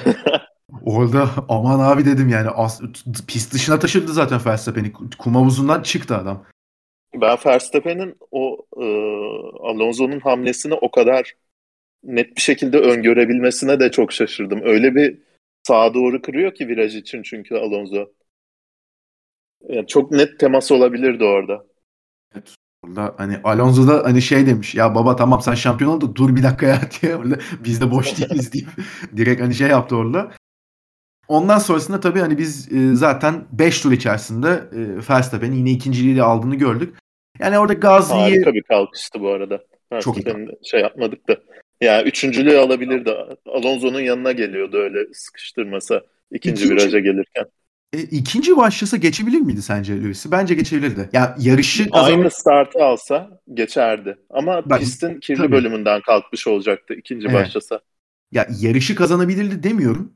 orada aman abi dedim yani as, pist dışına taşıdı zaten Verstappen'i. Kum havuzundan çıktı adam. Ben Verstappen'in o e, Alonso'nun hamlesini o kadar net bir şekilde öngörebilmesine de çok şaşırdım. Öyle bir sağa doğru kırıyor ki viraj için çünkü Alonso. Yani çok net temas olabilirdi orada. Evet. Orada hani Alonso da hani şey demiş ya baba tamam sen şampiyon oldun dur bir dakika ya *laughs* diye orada biz de boş değiliz deyip *laughs* direkt hani şey yaptı orada. Ondan sonrasında tabii hani biz e, zaten 5 tur içerisinde e, Verstappen'in yine ikinciliği de aldığını gördük. Yani orada Gasly'yi... Harika bir kalkıştı bu arada. Çok iyi. şey yapmadık da. Yani üçüncülüğü alabilirdi. Alonso'nun yanına geliyordu öyle sıkıştırmasa ikinci, ikinci viraja gelirken. E, ikinci başlasa geçebilir miydi sence Lewis'i? Bence geçebilirdi. Ya yarışı kazanıp... Aynı startı alsa geçerdi. Ama Bak, pistin kirli tabii. bölümünden kalkmış olacaktı ikinci evet. başlasa. Ya yarışı kazanabilirdi demiyorum.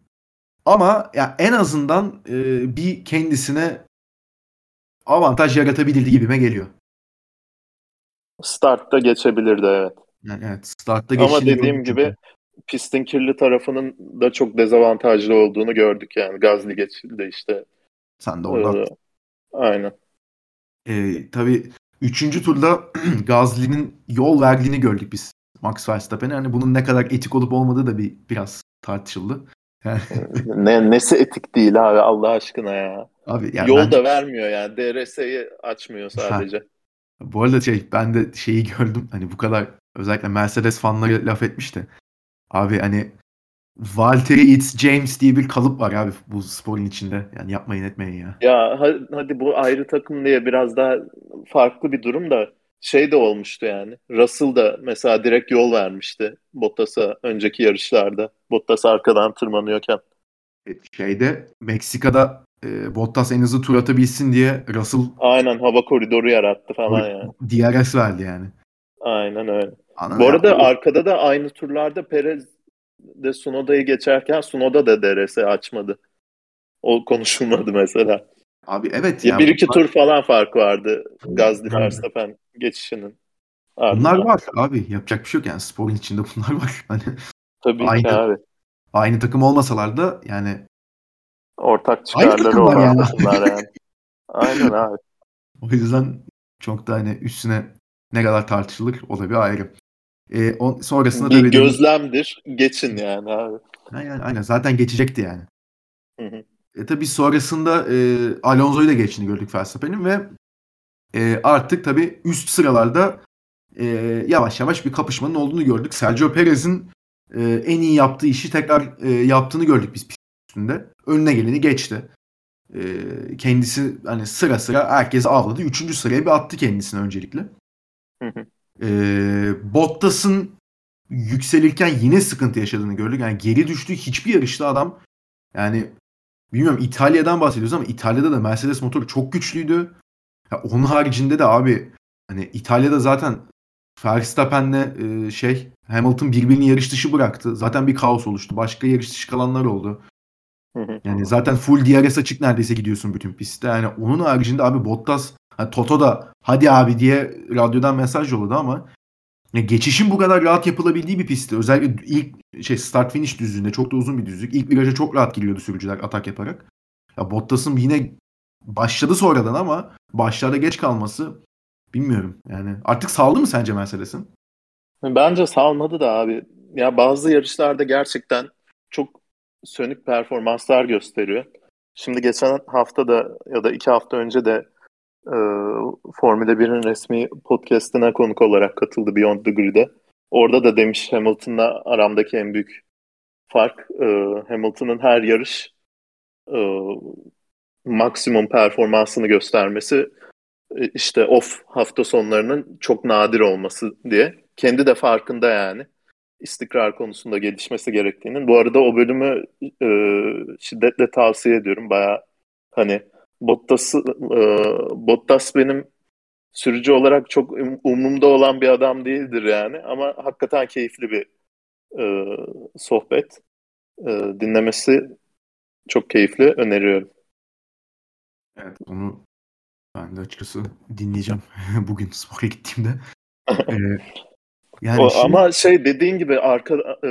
Ama ya en azından e, bir kendisine avantaj yaratabilirdi gibime geliyor. Startta geçebilirdi evet. Yani evet startta Ama dediğim gibi. Pistin kirli tarafının da çok dezavantajlı olduğunu gördük yani. Gazli geçildi işte. Sen de orada. Ee, aynen. Ee, tabii üçüncü turda *clears throat* Gazli'nin yol verdiğini gördük biz Max Verstappen'e. Hani bunun ne kadar etik olup olmadığı da bir biraz tartışıldı. ne nesi etik değil abi Allah aşkına ya. Abi yani Yol bence... da vermiyor yani. DRS'yi açmıyor sadece. Ha. Bu arada şey ben de şeyi gördüm. Hani bu kadar özellikle Mercedes fanları laf etmişti. Abi hani Valtteri It's James diye bir kalıp var abi bu sporun içinde. Yani yapmayın etmeyin ya. Ya hadi bu ayrı takım diye biraz daha farklı bir durum da şey de olmuştu yani. Russell da mesela direkt yol vermişti Bottas'a önceki yarışlarda. Bottas arkadan tırmanıyorken. E, şeyde Meksika'da e, Bottas en hızlı tur atabilsin diye Russell Aynen hava koridoru yarattı falan yani. DRS verdi yani. Aynen öyle. Anladım. Bu arada ya. arkada da aynı turlarda Perez de Sunoda'yı geçerken Sunoda da DRS açmadı. O konuşulmadı mesela. Abi evet ya. Bir iki bunlar... tur falan fark vardı Gazli Verstappen geçişinin. Ardından. Bunlar var abi. Yapacak bir şey yok yani. Sporun içinde bunlar var. *laughs* Hani Tabii aynı, ki abi. Aynı takım olmasalar da yani ortak çıkarları olan yani. takımlar yani. *laughs* Aynen abi. O yüzden çok da hani üstüne ne kadar tartışılır o da bir ayrı. E, on, sonrasında bir da gözlemdir. Geçin yani abi. Aynen, aynen. Zaten geçecekti yani. Hı hı. E tabii sonrasında e, Alonso'yu da geçtiğini gördük Verstappen'in ve e, artık tabii üst sıralarda e, yavaş yavaş bir kapışmanın olduğunu gördük. Sergio Perez'in e, en iyi yaptığı işi tekrar e, yaptığını gördük biz üstünde. Önüne geleni geçti. E, kendisi hani sıra sıra herkes avladı. Üçüncü sıraya bir attı kendisini öncelikle. Hı hı. E, Bottas'ın yükselirken yine sıkıntı yaşadığını gördük. Yani geri düştüğü hiçbir yarışta adam yani bilmiyorum İtalya'dan bahsediyoruz ama İtalya'da da Mercedes motoru çok güçlüydü. Ya onun haricinde de abi hani İtalya'da zaten Verstappen'le e, şey Hamilton birbirini yarış dışı bıraktı. Zaten bir kaos oluştu. Başka yarış dışı kalanlar oldu. Yani zaten full DRS açık neredeyse gidiyorsun bütün pistte. Yani onun haricinde abi Bottas hani Toto da hadi abi diye radyodan mesaj yolladı ama geçişin bu kadar rahat yapılabildiği bir pistte. Özellikle ilk şey start finish düzlüğünde çok da uzun bir düzlük. İlk viraja çok rahat giriyordu sürücüler atak yaparak. Ya Bottas'ın yine başladı sonradan ama başlarda geç kalması bilmiyorum. Yani artık saldı mı sence Mercedes'in? Bence salmadı da abi. Ya bazı yarışlarda gerçekten çok sönük performanslar gösteriyor. Şimdi geçen hafta da ya da iki hafta önce de e, Formula 1'in resmi podcastine konuk olarak katıldı Beyond the Grid'e. Orada da demiş Hamilton'la aramdaki en büyük fark e, Hamilton'ın her yarış e, maksimum performansını göstermesi e, işte off hafta sonlarının çok nadir olması diye. Kendi de farkında yani istikrar konusunda gelişmesi gerektiğinin. Bu arada o bölümü e, şiddetle tavsiye ediyorum. Baya hani Bottas, e, Bottas benim sürücü olarak çok um, umumda olan bir adam değildir yani. Ama hakikaten keyifli bir e, sohbet. E, dinlemesi çok keyifli. Öneriyorum. Evet onu ben de açıkçası dinleyeceğim *laughs* bugün spora gittiğimde. ee, *laughs* yani o, şimdi... Ama şey dediğin gibi arka e,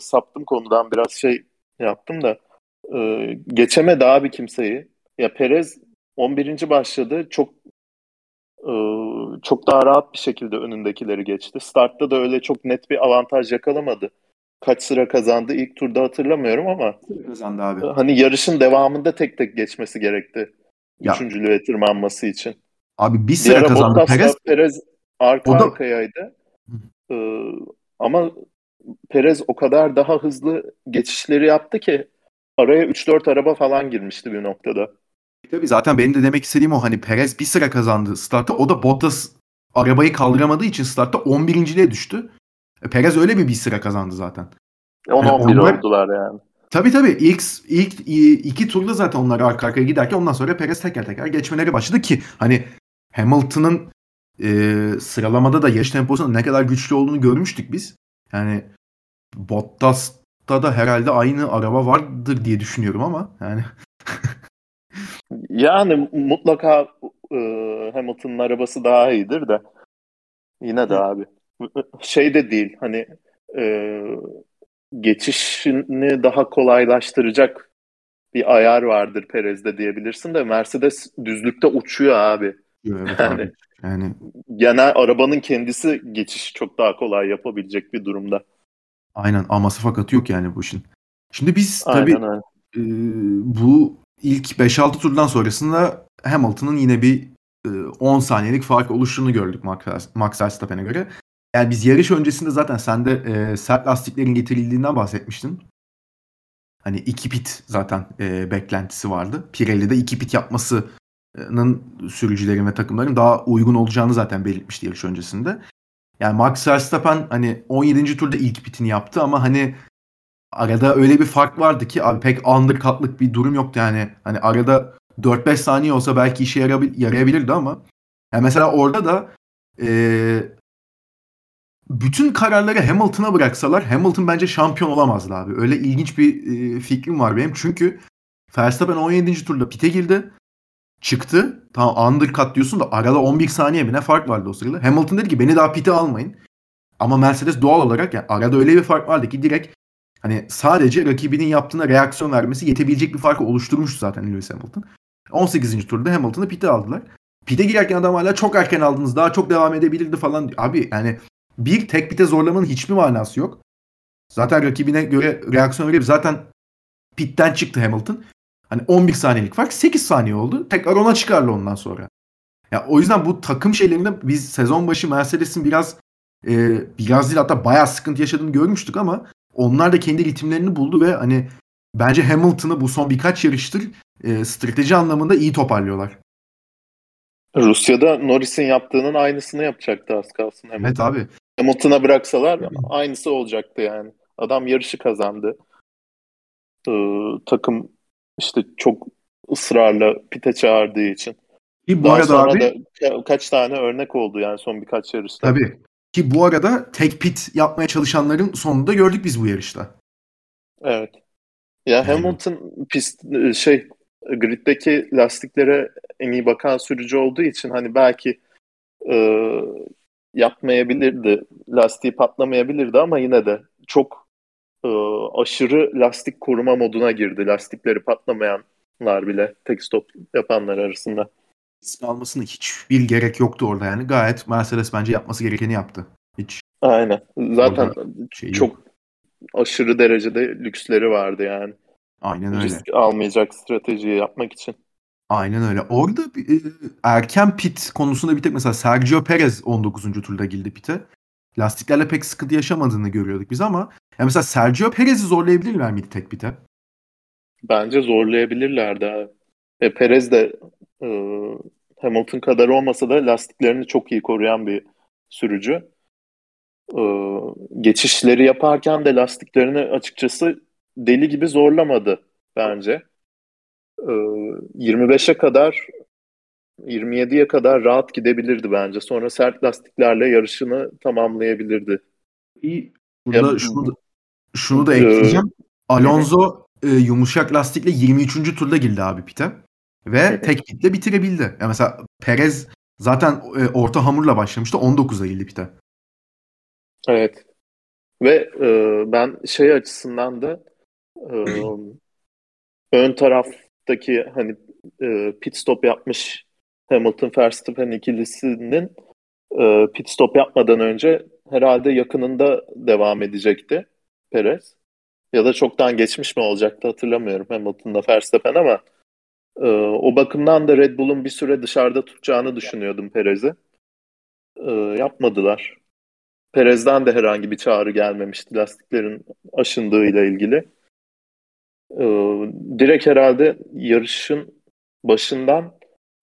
saptım konudan biraz şey yaptım da e, geçemedi abi kimseyi. Ya Perez 11. başladı. Çok e, çok daha rahat bir şekilde önündekileri geçti. Startta da öyle çok net bir avantaj yakalamadı. Kaç sıra kazandı ilk turda hatırlamıyorum ama Kazandı abi. hani yarışın devamında tek tek geçmesi gerekti. Ya. Üçüncülüğe tırmanması için. Abi bir sıra ara kazandı Perez. Perez arka O da- arkayaydı. Ee, ama Perez o kadar daha hızlı geçişleri yaptı ki araya 3-4 araba falan girmişti bir noktada. Tabii zaten benim de demek istediğim o hani Perez bir sıra kazandı startta. O da Bottas arabayı kaldıramadığı için startta 11.liğe düştü. E, Perez öyle bir bir sıra kazandı zaten. 10-11 Yani onlar- oldular yani. Tabii tabii ilk ilk iki turda zaten onlar arka arkaya giderken ondan sonra Perez teker teker geçmeleri başladı ki hani Hamilton'ın e, sıralamada da yarış temposunun ne kadar güçlü olduğunu görmüştük biz. Yani Bottas'ta da herhalde aynı araba vardır diye düşünüyorum ama yani *laughs* Yani mutlaka e, Hamilton'ın arabası daha iyidir de yine de Hı. abi şey de değil hani e, geçişini daha kolaylaştıracak bir ayar vardır Perez'de diyebilirsin de Mercedes düzlükte uçuyor abi. evet Yani- abi. Yani Genel arabanın kendisi geçiş çok daha kolay yapabilecek bir durumda. aynen aması fakatı yok yani bu işin. Şimdi biz tabii Aynen öyle. e, bu ilk 5-6 turdan sonrasında Hamilton'ın yine bir e, 10 saniyelik fark oluştuğunu gördük Max Verstappen'e göre. Yani biz yarış öncesinde zaten sen de e, sert lastiklerin getirildiğinden bahsetmiştin. Hani iki pit zaten e, beklentisi vardı. Pirelli'de iki pit yapmasının sürücülerin ve takımların daha uygun olacağını zaten belirtmişti yarış öncesinde. Yani Max Verstappen hani 17. turda ilk pitini yaptı ama hani arada öyle bir fark vardı ki abi pek undercut'lık bir durum yoktu yani. Hani arada 4-5 saniye olsa belki işe yarayabilirdi ama yani mesela orada da eee, bütün kararları Hamilton'a bıraksalar Hamilton bence şampiyon olamazdı abi. Öyle ilginç bir eee, fikrim var benim. Çünkü Verstappen 17. turda pite girdi. Çıktı. Tamam undercut diyorsun da arada 11 saniye mi ne fark vardı o sırada. Hamilton dedi ki beni daha pite almayın. Ama Mercedes doğal olarak yani arada öyle bir fark vardı ki direkt hani sadece rakibinin yaptığına reaksiyon vermesi yetebilecek bir farkı oluşturmuştu zaten Lewis Hamilton. 18. turda Hamilton'ı pite aldılar. Pite girerken adam hala çok erken aldınız daha çok devam edebilirdi falan. Abi yani bir tek pite zorlamanın hiçbir manası yok. Zaten rakibine göre reaksiyon verip zaten pitten çıktı Hamilton. Hani 11 saniyelik fark 8 saniye oldu. Tekrar ona çıkarlı ondan sonra. Ya o yüzden bu takım şeylerinde biz sezon başı Mercedes'in biraz e, biraz değil hatta bayağı sıkıntı yaşadığını görmüştük ama onlar da kendi ritimlerini buldu ve hani bence Hamilton'ı bu son birkaç yarıştır e, strateji anlamında iyi toparlıyorlar. Rusya'da Norris'in yaptığının aynısını yapacaktı az kalsın. Hamilton. Evet abi. Hamilton'a bıraksalar aynısı olacaktı yani. Adam yarışı kazandı. Ee, takım işte çok ısrarla pite çağırdığı için. Ki bu Daha arada sonra abi da ka- kaç tane örnek oldu yani son birkaç yarışta. tabii ki bu arada tek pit yapmaya çalışanların sonunda gördük biz bu yarışta. Evet. Ya Yani- Hamilton pist şey griddeki lastiklere en iyi bakan sürücü olduğu için hani belki e, yapmayabilirdi. Lastiği patlamayabilirdi ama yine de çok e, aşırı lastik koruma moduna girdi. Lastikleri patlamayanlar bile tek stop yapanlar arasında. Risk almasına hiçbir gerek yoktu orada yani. Gayet Mercedes bence yapması gerekeni yaptı. Hiç Aynen. Zaten şey yok. çok aşırı derecede lüksleri vardı yani. Aynen öyle. Risk almayacak stratejiyi yapmak için. Aynen öyle. Orada bir, e, erken pit konusunda bir tek mesela Sergio Perez 19. turda girdi pite. Lastiklerle pek sıkıntı yaşamadığını görüyorduk biz ama ya mesela Sergio Perez'i zorlayabilirler miydi tek pite? Bence zorlayabilirlerdi abi. E, Perez de e, Hamilton kadar olmasa da lastiklerini çok iyi koruyan bir sürücü. E, geçişleri yaparken de lastiklerini açıkçası deli gibi zorlamadı bence. E, 25'e kadar 27'ye kadar rahat gidebilirdi bence. Sonra sert lastiklerle yarışını tamamlayabilirdi. İyi. Burada Ya- şunu da, şunu da Ee, ekleyeceğim. Alonso e, yumuşak lastikle 23. turda girdi abi pite. Ve hı. tek pitle bitirebildi. Ya mesela Perez zaten e, orta hamurla başlamıştı. 19'a girdi pite. Evet. Ve e, ben şey açısından da e, *clears throat* ön taraftaki hani e, pit stop yapmış Hamilton Verstappen ikilisinin e, pit stop yapmadan önce herhalde yakınında devam edecekti Perez. Ya da çoktan geçmiş mi olacaktı hatırlamıyorum Hamilton'da Verstappen ama e, o bakımdan da Red Bull'un bir süre dışarıda tutacağını düşünüyordum Perez'i. E, yapmadılar. Perez'den de herhangi bir çağrı gelmemişti lastiklerin aşındığıyla ilgili. E, direkt herhalde yarışın başından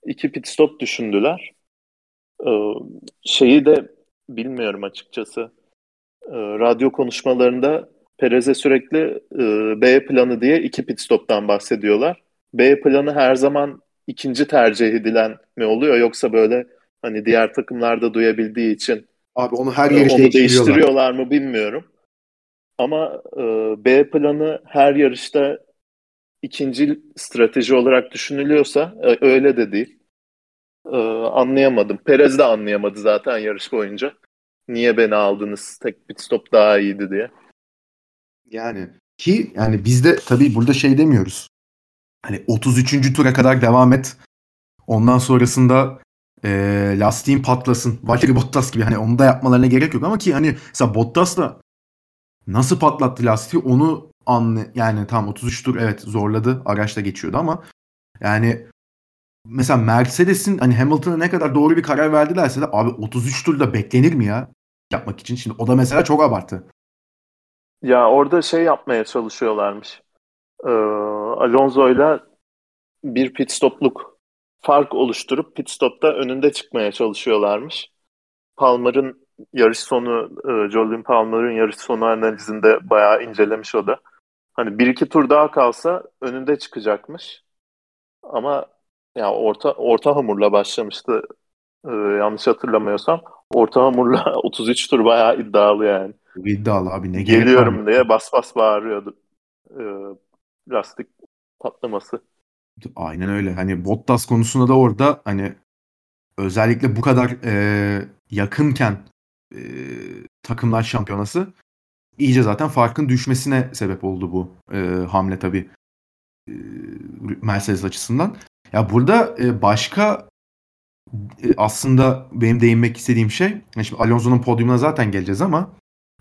iki pit stop düşündüler. E, şeyi de bilmiyorum açıkçası. E, radyo konuşmalarında Perez'e sürekli e, B planı diye iki pit stop'tan bahsediyorlar. B planı her zaman ikinci tercih edilen mi oluyor yoksa böyle hani diğer takımlarda duyabildiği için Abi onu her yarışta onu değiştiriyorlar. değiştiriyorlar mı bilmiyorum. Ama e, B planı her yarışta ikinci strateji olarak düşünülüyorsa e, öyle de değil. E, anlayamadım. Perez de anlayamadı zaten yarış boyunca. Niye beni aldınız? Tek pit stop daha iyiydi diye. Yani ki yani biz de tabii burada şey demiyoruz. Hani 33. tura kadar devam et. Ondan sonrasında e, lastiğin patlasın. Valtteri Bottas gibi hani onu da yapmalarına gerek yok ama ki hani mesela Bottas da nasıl patlattı lastiği onu anlı yani tam 33 tur evet zorladı. Araçta geçiyordu ama yani mesela Mercedes'in hani Hamilton'a ne kadar doğru bir karar verdilerse de abi 33 turda beklenir mi ya yapmak için? Şimdi o da mesela çok abartı. Ya orada şey yapmaya çalışıyorlarmış. Ee, Alonso'yla bir pit stopluk fark oluşturup pit stopta önünde çıkmaya çalışıyorlarmış. Palmer'ın yarış sonu, e, Jolyon Palmer'ın yarış sonu analizinde bayağı incelemiş o da. Hani bir iki tur daha kalsa önünde çıkacakmış. Ama ya orta orta hamurla başlamıştı. Ee, yanlış hatırlamıyorsam. Orta hamurla *laughs* 33 tur bayağı iddialı yani. İddialı abi ne Geliyorum diye bas bas bağırıyordu. Ee, lastik patlaması. Aynen öyle. Hani Bottas konusunda da orada hani özellikle bu kadar e, yakınken e, takımlar şampiyonası iyice zaten farkın düşmesine sebep oldu bu e, hamle tabii e, Mercedes açısından. Ya burada e, başka e, aslında benim değinmek istediğim şey şimdi Alonso'nun podyumuna zaten geleceğiz ama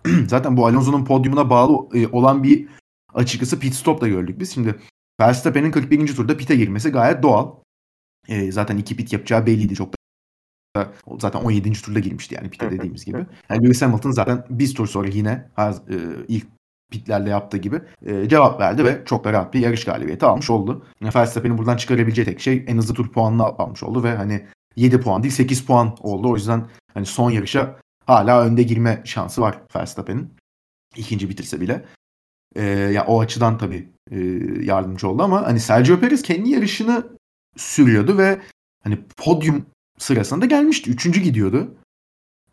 *clears throat* zaten bu Alonso'nun podyumuna bağlı e, olan bir açıkçası pit stop da gördük biz. Şimdi Verstappen'in 41. turda pit'e girmesi gayet doğal. E, zaten iki pit yapacağı belliydi çok da. Zaten 17. turda girmişti yani pit'e dediğimiz gibi. Yani Lewis Hamilton zaten bir tur sonra yine her, e, ilk pitlerle yaptığı gibi e, cevap verdi ve çok da rahat bir yarış galibiyeti almış oldu. Verstappen'in buradan çıkarabileceği tek şey en hızlı tur puanını almış oldu ve hani 7 puan değil 8 puan oldu. O yüzden hani son yarışa hala önde girme şansı var Verstappen'in. İkinci bitirse bile. E, ya o açıdan tabii e, yardımcı oldu ama hani Sergio Perez kendi yarışını sürüyordu ve hani podyum sırasında gelmişti. Üçüncü gidiyordu.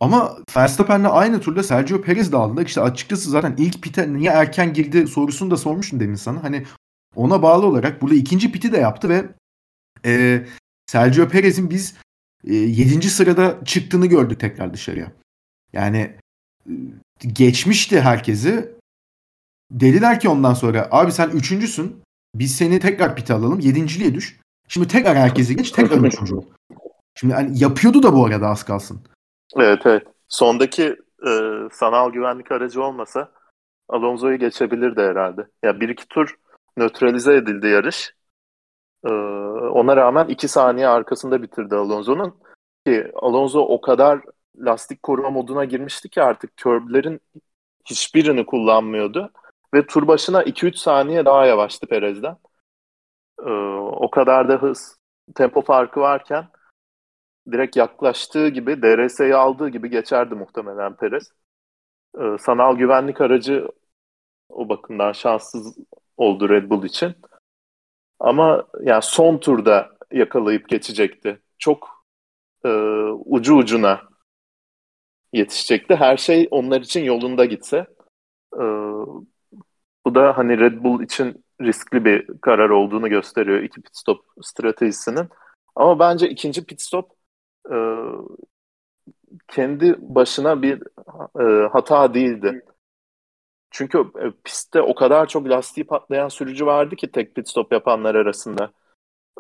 Ama Verstappen'le aynı turda Sergio Perez de aldılar. İşte açıkçası zaten ilk pite niye erken girdi sorusunu da sormuştum demin sana. Hani ona bağlı olarak burada ikinci piti de yaptı ve e, Sergio Perez'in biz e, 7. sırada çıktığını gördük tekrar dışarıya. Yani e, geçmişti herkesi. Dediler ki ondan sonra abi sen üçüncüsün. Biz seni tekrar pite alalım. Yedinciliğe düş. Şimdi tekrar herkesi geç. Tekrar üçüncü ol. Şimdi hani yapıyordu da bu arada az kalsın. Evet evet. Sondaki e, sanal güvenlik aracı olmasa Alonso'yu geçebilirdi herhalde. Ya bir iki tur nötralize edildi yarış. E, ona rağmen iki saniye arkasında bitirdi Alonso'nun. Ki Alonso o kadar lastik koruma moduna girmişti ki artık körblerin hiçbirini kullanmıyordu. Ve tur başına 2-3 saniye daha yavaştı Perez'den. E, o kadar da hız, tempo farkı varken direkt yaklaştığı gibi DRS'yi aldığı gibi geçerdi muhtemelen Perez. Ee, sanal güvenlik aracı o bakımdan şanssız oldu Red Bull için. Ama yani son turda yakalayıp geçecekti. Çok e, ucu ucuna yetişecekti. Her şey onlar için yolunda gitse. E, bu da hani Red Bull için riskli bir karar olduğunu gösteriyor iki pit stop stratejisinin. Ama bence ikinci pit stop e, kendi başına bir e, hata değildi. Çünkü e, pistte o kadar çok lastiği patlayan sürücü vardı ki tek pit stop yapanlar arasında.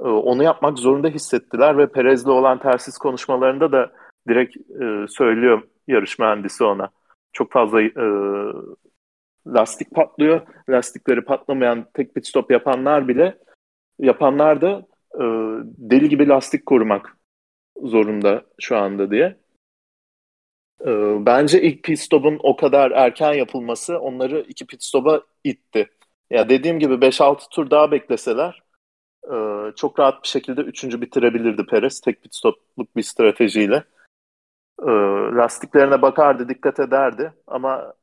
e, onu yapmak zorunda hissettiler ve Perez'le olan tersiz konuşmalarında da direkt e, söylüyor yarış mühendisi ona. Çok fazla e, lastik patlıyor. Lastikleri patlamayan tek pit stop yapanlar bile yapanlar da e, deli gibi lastik korumak zorunda şu anda diye. E, bence ilk pit stop'un o kadar erken yapılması onları iki pit stop'a itti. Ya dediğim gibi 5-6 tur daha bekleseler e, çok rahat bir şekilde üçüncü bitirebilirdi Perez tek pit stopluk bir stratejiyle. E, lastiklerine bakardı, dikkat ederdi ama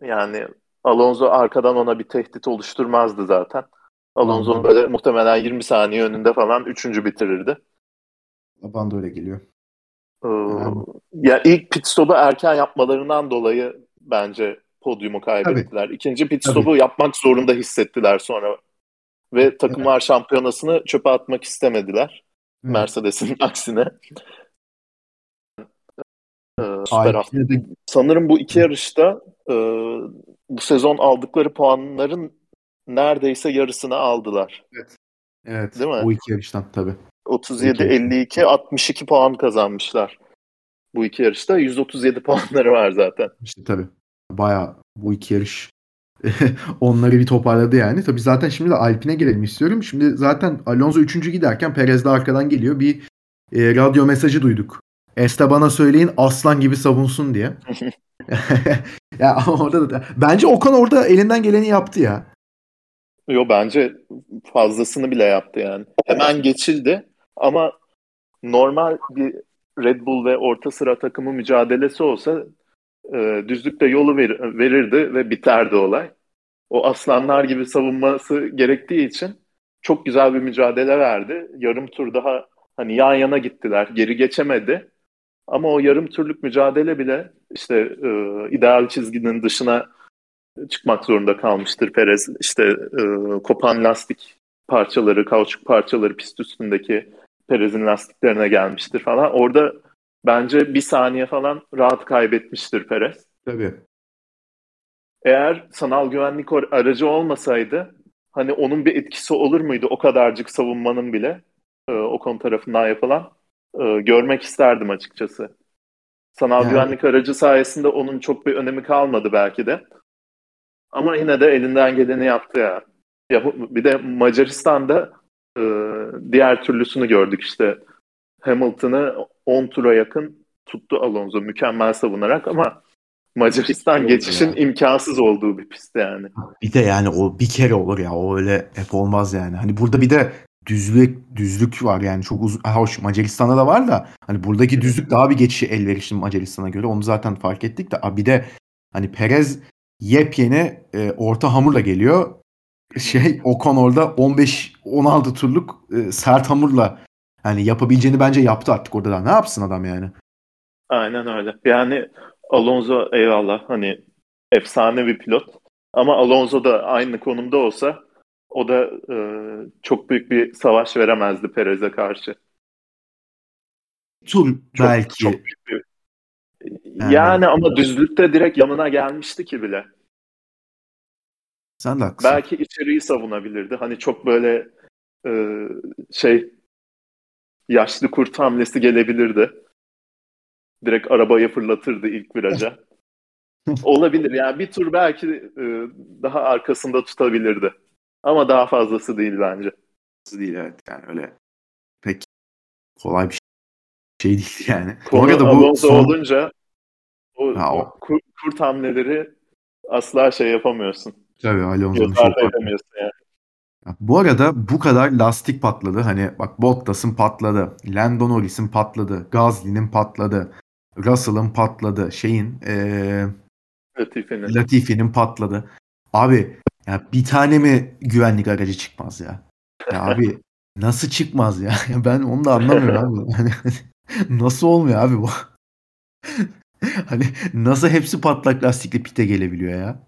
yani Alonso arkadan ona bir tehdit oluşturmazdı zaten. Alonso'nun böyle muhtemelen 20 saniye önünde falan üçüncü bitirirdi. Bana da öyle geliyor. Ee, yani. Ya ilk pit stop'u erken yapmalarından dolayı bence podyumu kaybettiler. Tabii. İkinci pit stop'u Tabii. yapmak zorunda hissettiler sonra. Ve takımlar evet. şampiyonasını çöpe atmak istemediler. Evet. Mercedes'in *laughs* aksine. Ee, süper hafta. Sanırım bu iki yarışta e, bu sezon aldıkları puanların neredeyse yarısını aldılar. Evet. Evet. Değil mi? Bu iki yarıştan tabii. 37 52 62 puan kazanmışlar. Bu iki yarışta 137 puanları var zaten. İşte tabii. Baya bu iki yarış *laughs* onları bir toparladı yani. Tabii zaten şimdi de Alpine gelelim istiyorum. Şimdi zaten Alonso 3. giderken Perez de arkadan geliyor. Bir e, radyo mesajı duyduk. Esteban'a söyleyin aslan gibi savunsun diye. *laughs* ya orada da bence Okan orada elinden geleni yaptı ya. Yo bence fazlasını bile yaptı yani. Hemen geçildi ama normal bir Red Bull ve orta sıra takımı mücadelesi olsa e, düzlükte yolu ver, verirdi ve biterdi olay. O aslanlar gibi savunması gerektiği için çok güzel bir mücadele verdi. Yarım tur daha hani yan yana gittiler. Geri geçemedi. Ama o yarım turluk mücadele bile işte e, ideal çizginin dışına çıkmak zorunda kalmıştır Perez. İşte e, kopan lastik parçaları, kauçuk parçaları pist üstündeki Perez'in lastiklerine gelmiştir falan. Orada bence bir saniye falan rahat kaybetmiştir Perez. Tabii. Eğer sanal güvenlik aracı olmasaydı hani onun bir etkisi olur muydu o kadarcık savunmanın bile e, o konu tarafından yapılan e, görmek isterdim açıkçası. Sanal yani. güvenlik aracı sayesinde onun çok bir önemi kalmadı belki de. Ama yine de elinden geleni yaptı ya. ya bir de Macaristan'da e, diğer türlüsünü gördük işte. Hamilton'ı 10 tura yakın tuttu Alonso mükemmel savunarak ama Macaristan geçişin ya. imkansız olduğu bir pist yani. Bir de yani o bir kere olur ya o öyle hep olmaz yani. Hani burada bir de düzlük düzlük var yani çok uzun hoş Macaristan'da da var da hani buradaki düzlük daha bir geçişi elverişli Macaristan'a göre onu zaten fark ettik de bir de hani Perez yepyeni e, orta hamurla geliyor. Şey Ocon orada 15-16 turluk e, sert hamurla yani yapabileceğini bence yaptı artık orada da. Ne yapsın adam yani? Aynen öyle. Yani Alonso eyvallah hani efsane bir pilot. Ama Alonso da aynı konumda olsa o da e, çok büyük bir savaş veremezdi Perez'e karşı. Tur belki. Çok büyük bir yani, yani ama düzlükte direkt yanına gelmişti ki bile. Sen de haklısın. Belki içeriği savunabilirdi. Hani çok böyle e, şey yaşlı kurt hamlesi gelebilirdi. Direkt arabayı fırlatırdı ilk viraja. *laughs* Olabilir. Yani bir tur belki e, daha arkasında tutabilirdi. Ama daha fazlası değil bence. Değil evet. Yani öyle pek kolay bir şey değil *laughs* yani. Konu Bu arada bu son... olunca o, ha, o. Kurt, kurt hamleleri asla şey yapamıyorsun. Tabii Alonso'nun şey yapamıyorsun yani. Bu arada bu kadar lastik patladı. Hani bak Bottas'ın patladı. Lando Norris'in patladı. Gasly'nin patladı. Russell'ın patladı. Şeyin ee, Latifi'nin. Latifi'nin patladı. Abi ya bir tane mi güvenlik aracı çıkmaz ya? Ya *laughs* abi nasıl çıkmaz *laughs* ya? Ben onu da anlamıyorum abi. *laughs* Hani nasıl olmuyor abi bu? hani nasıl hepsi patlak lastikli pite gelebiliyor ya?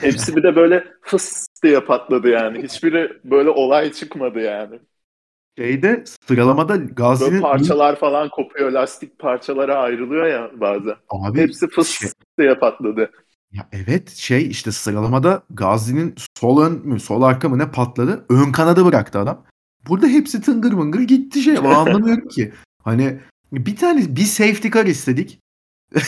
Hepsi bir de böyle fıs diye patladı yani. Hiçbiri böyle olay çıkmadı yani. Şeyde sıralamada Gazi'nin... Böyle parçalar falan kopuyor. Lastik parçalara ayrılıyor ya bazen. Abi, Hepsi fıs şey... diye patladı. Ya evet şey işte sıralamada Gazi'nin sol ön mü sol arka mı ne patladı. Ön kanadı bıraktı adam. Burada hepsi tıngır mıngır gitti şey. O *laughs* anlamıyorum ki. Hani bir tane bir safety car istedik. *laughs*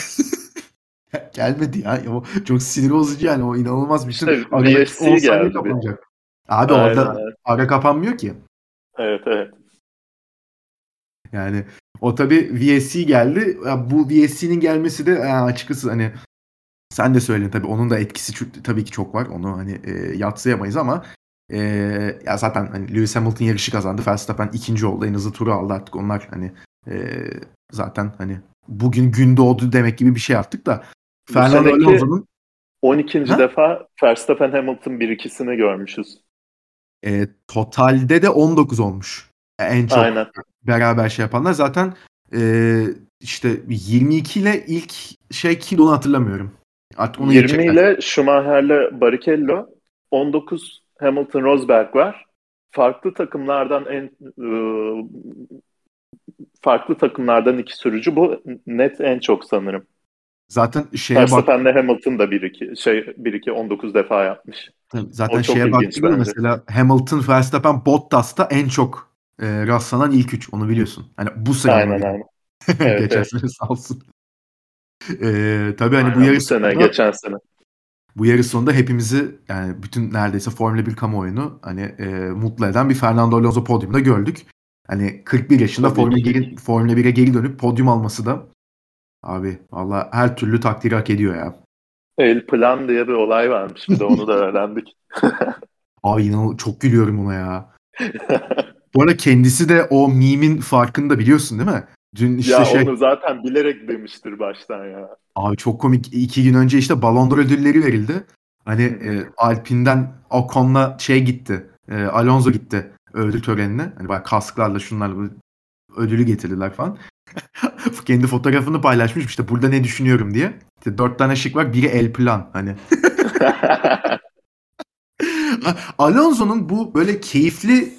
Gelmedi ya. O çok sinir bozucu yani. O inanılmaz bir şey. İşte VFC geldi. Kapanacak. Abi Aynen, orada evet. ara kapanmıyor ki. Evet evet. Yani o tabii VSC geldi. Ya bu VSC'nin gelmesi de açıkçası hani sen de söyledin tabii onun da etkisi tabii ki çok var. Onu hani e, yatsıyamayız ama e, ya zaten hani Lewis Hamilton yarışı kazandı. Verstappen ikinci oldu. En hızlı turu aldı artık. Onlar hani e, zaten hani bugün gün doğdu demek gibi bir şey artık da Fernando Alonso'nun 12. Ha? defa Verstappen Hamilton bir ikisini görmüşüz. e, totalde de 19 olmuş. En çok Aynen. beraber şey yapanlar zaten e, işte 22 ile ilk şey kim onu hatırlamıyorum. Artık onu 20 geçecekler. ile Schumacher'le Barrichello, 19 Hamilton Rosberg var. Farklı takımlardan en ıı, farklı takımlardan iki sürücü bu net en çok sanırım. Zaten şeye bak Verstappen'le Hamilton da 1-2 şey 1-2 19 defa yapmış. zaten o şeye baktığında mesela Hamilton, Verstappen, Bottas'ta en çok e, rastlanan ilk üç. Onu biliyorsun. Hani bu sene Aynen aynen. *laughs* Evet, Geçen evet. sene sağ olsun. E, tabii hani bu Aynen, yarış bu sene, sonunda, geçen sene. bu yarış sonunda hepimizi yani bütün neredeyse Formula 1 kamuoyunu hani e, mutlu eden bir Fernando Alonso podyumda gördük. Hani 41 yaşında Tabii Formula, ki. 1'in Formula 1'e geri dönüp podyum alması da abi valla her türlü takdiri hak ediyor ya. El Plan diye bir olay varmış. Bir de onu da *laughs* öğrendik. *laughs* Abi inan çok gülüyorum ona ya. *laughs* Bu arada kendisi de o meme'in farkında biliyorsun değil mi? Dün işte ya şey onu zaten bilerek demiştir baştan ya. abi çok komik iki gün önce işte Ballon d'Or ödülleri verildi. Hani e, Alpine'den Ocon'la şey gitti. E, Alonso gitti ödül törenine. Hani böyle kasklarla şunlarla ödülü getirdiler falan. *laughs* Kendi fotoğrafını paylaşmış işte burada ne düşünüyorum diye. İşte dört tane şık var. Biri el plan hani. *laughs* Alonso'nun bu böyle keyifli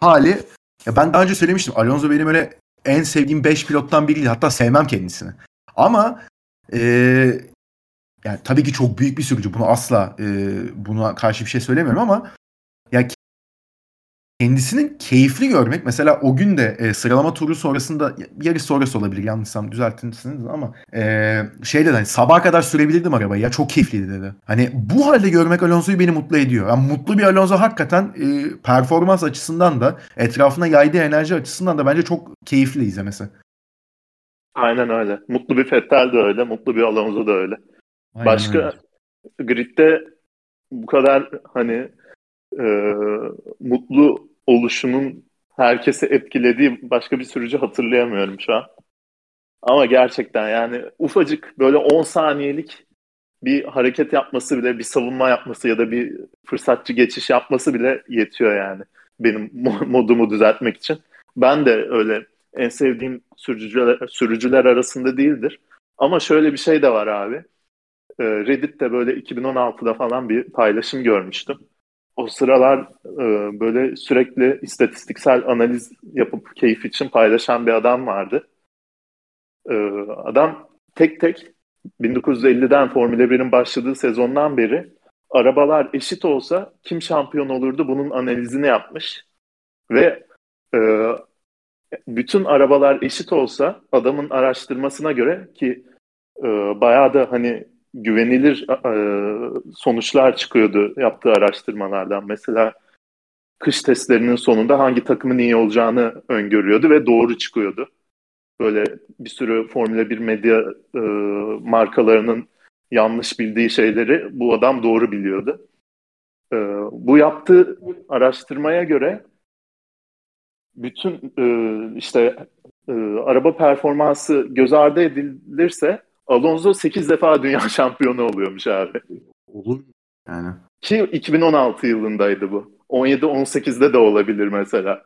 hali ya ben daha önce söylemiştim. Alonso benim öyle en sevdiğim 5 pilottan biriydi. Hatta sevmem kendisini. Ama eee, yani tabii ki çok büyük bir sürücü. Bunu asla eee, buna karşı bir şey söylemiyorum ama ya kendisinin keyifli görmek mesela o gün de e, sıralama turu sonrasında yarış sonrası olabilir yanlışsam düzeltirsiniz ama e, şey dedi hani sabaha kadar sürebilirdim arabayı ya çok keyifliydi dedi. Hani bu halde görmek Alonso'yu beni mutlu ediyor. Yani mutlu bir Alonso hakikaten e, performans açısından da etrafına yaydığı enerji açısından da bence çok keyifli izlemesi. Aynen öyle. Mutlu bir Vettel de öyle. Mutlu bir Alonso da öyle. Aynen Başka öyle. gridde bu kadar hani e, mutlu oluşunun herkesi etkilediği başka bir sürücü hatırlayamıyorum şu an. Ama gerçekten yani ufacık böyle 10 saniyelik bir hareket yapması bile, bir savunma yapması ya da bir fırsatçı geçiş yapması bile yetiyor yani benim mo- modumu düzeltmek için. Ben de öyle en sevdiğim sürücüler, sürücüler arasında değildir. Ama şöyle bir şey de var abi. Ee, Reddit'te böyle 2016'da falan bir paylaşım görmüştüm. O sıralar e, böyle sürekli istatistiksel analiz yapıp keyif için paylaşan bir adam vardı. Ee, adam tek tek 1950'den Formula 1'in başladığı sezondan beri arabalar eşit olsa kim şampiyon olurdu bunun analizini yapmış. Ve e, bütün arabalar eşit olsa adamın araştırmasına göre ki e, bayağı da hani güvenilir e, sonuçlar çıkıyordu yaptığı araştırmalardan. Mesela kış testlerinin sonunda hangi takımın iyi olacağını öngörüyordu ve doğru çıkıyordu. Böyle bir sürü Formula 1 medya e, markalarının yanlış bildiği şeyleri bu adam doğru biliyordu. E, bu yaptığı araştırmaya göre bütün e, işte e, araba performansı göz ardı edilirse Alonso 8 defa dünya *laughs* şampiyonu oluyormuş abi. Olur yani. Ki 2016 yılındaydı bu. 17-18'de de olabilir mesela.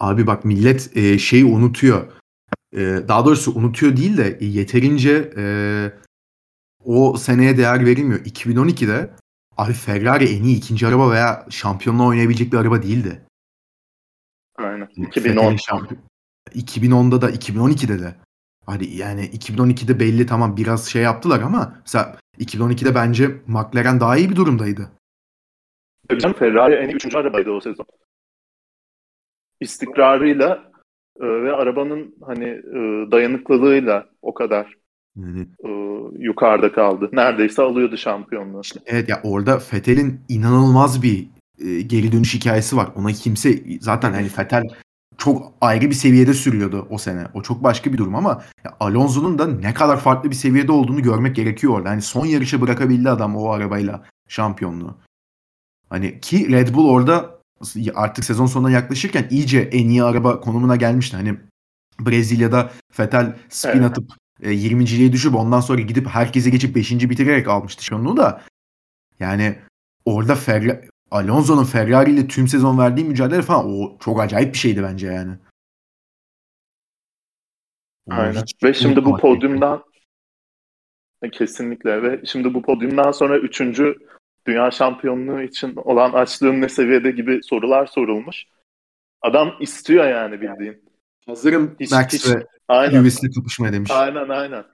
Abi bak millet e, şeyi unutuyor. E, daha doğrusu unutuyor değil de e, yeterince e, o seneye değer verilmiyor. 2012'de abi Ferrari en iyi ikinci araba veya şampiyonla oynayabilecek bir araba değildi. Aynen. Vettel'in 2010. şampiyon- 2010'da da 2012'de de. Hadi yani 2012'de belli tamam biraz şey yaptılar ama mesela 2012'de bence McLaren daha iyi bir durumdaydı. Canım, Ferrari en iyi 3. arabaydı o sezon. istikrarıyla e, ve arabanın hani e, dayanıklılığıyla o kadar Yani e, yukarıda kaldı. Neredeyse alıyordu şampiyonluğu. evet ya orada Vettel'in inanılmaz bir e, geri dönüş hikayesi var. Ona kimse zaten hani Vettel çok ayrı bir seviyede sürüyordu o sene. O çok başka bir durum ama Alonso'nun da ne kadar farklı bir seviyede olduğunu görmek gerekiyor orada. Hani son yarışı bırakabildi adam o arabayla şampiyonluğu. Hani ki Red Bull orada artık sezon sonuna yaklaşırken iyice en iyi araba konumuna gelmişti. Hani Brezilya'da Vettel spin Evet. atıp e, 20.liğe düşüp ondan sonra gidip herkese geçip 5. bitirerek almıştı şunu da. Yani orada Ferrari, Alonso'nun Ferrari ile tüm sezon verdiği mücadele falan o çok acayip bir şeydi bence yani. Onu Aynen. Ve şimdi bu podyumdan kesinlikle ve şimdi bu podyumdan sonra üçüncü dünya şampiyonluğu için olan açlığın ne seviyede gibi sorular sorulmuş. Adam istiyor yani bildiğin. Hazırım Hiç- Max hiç- ve. Lewis'le kapışmaya demiş. Aynen aynen.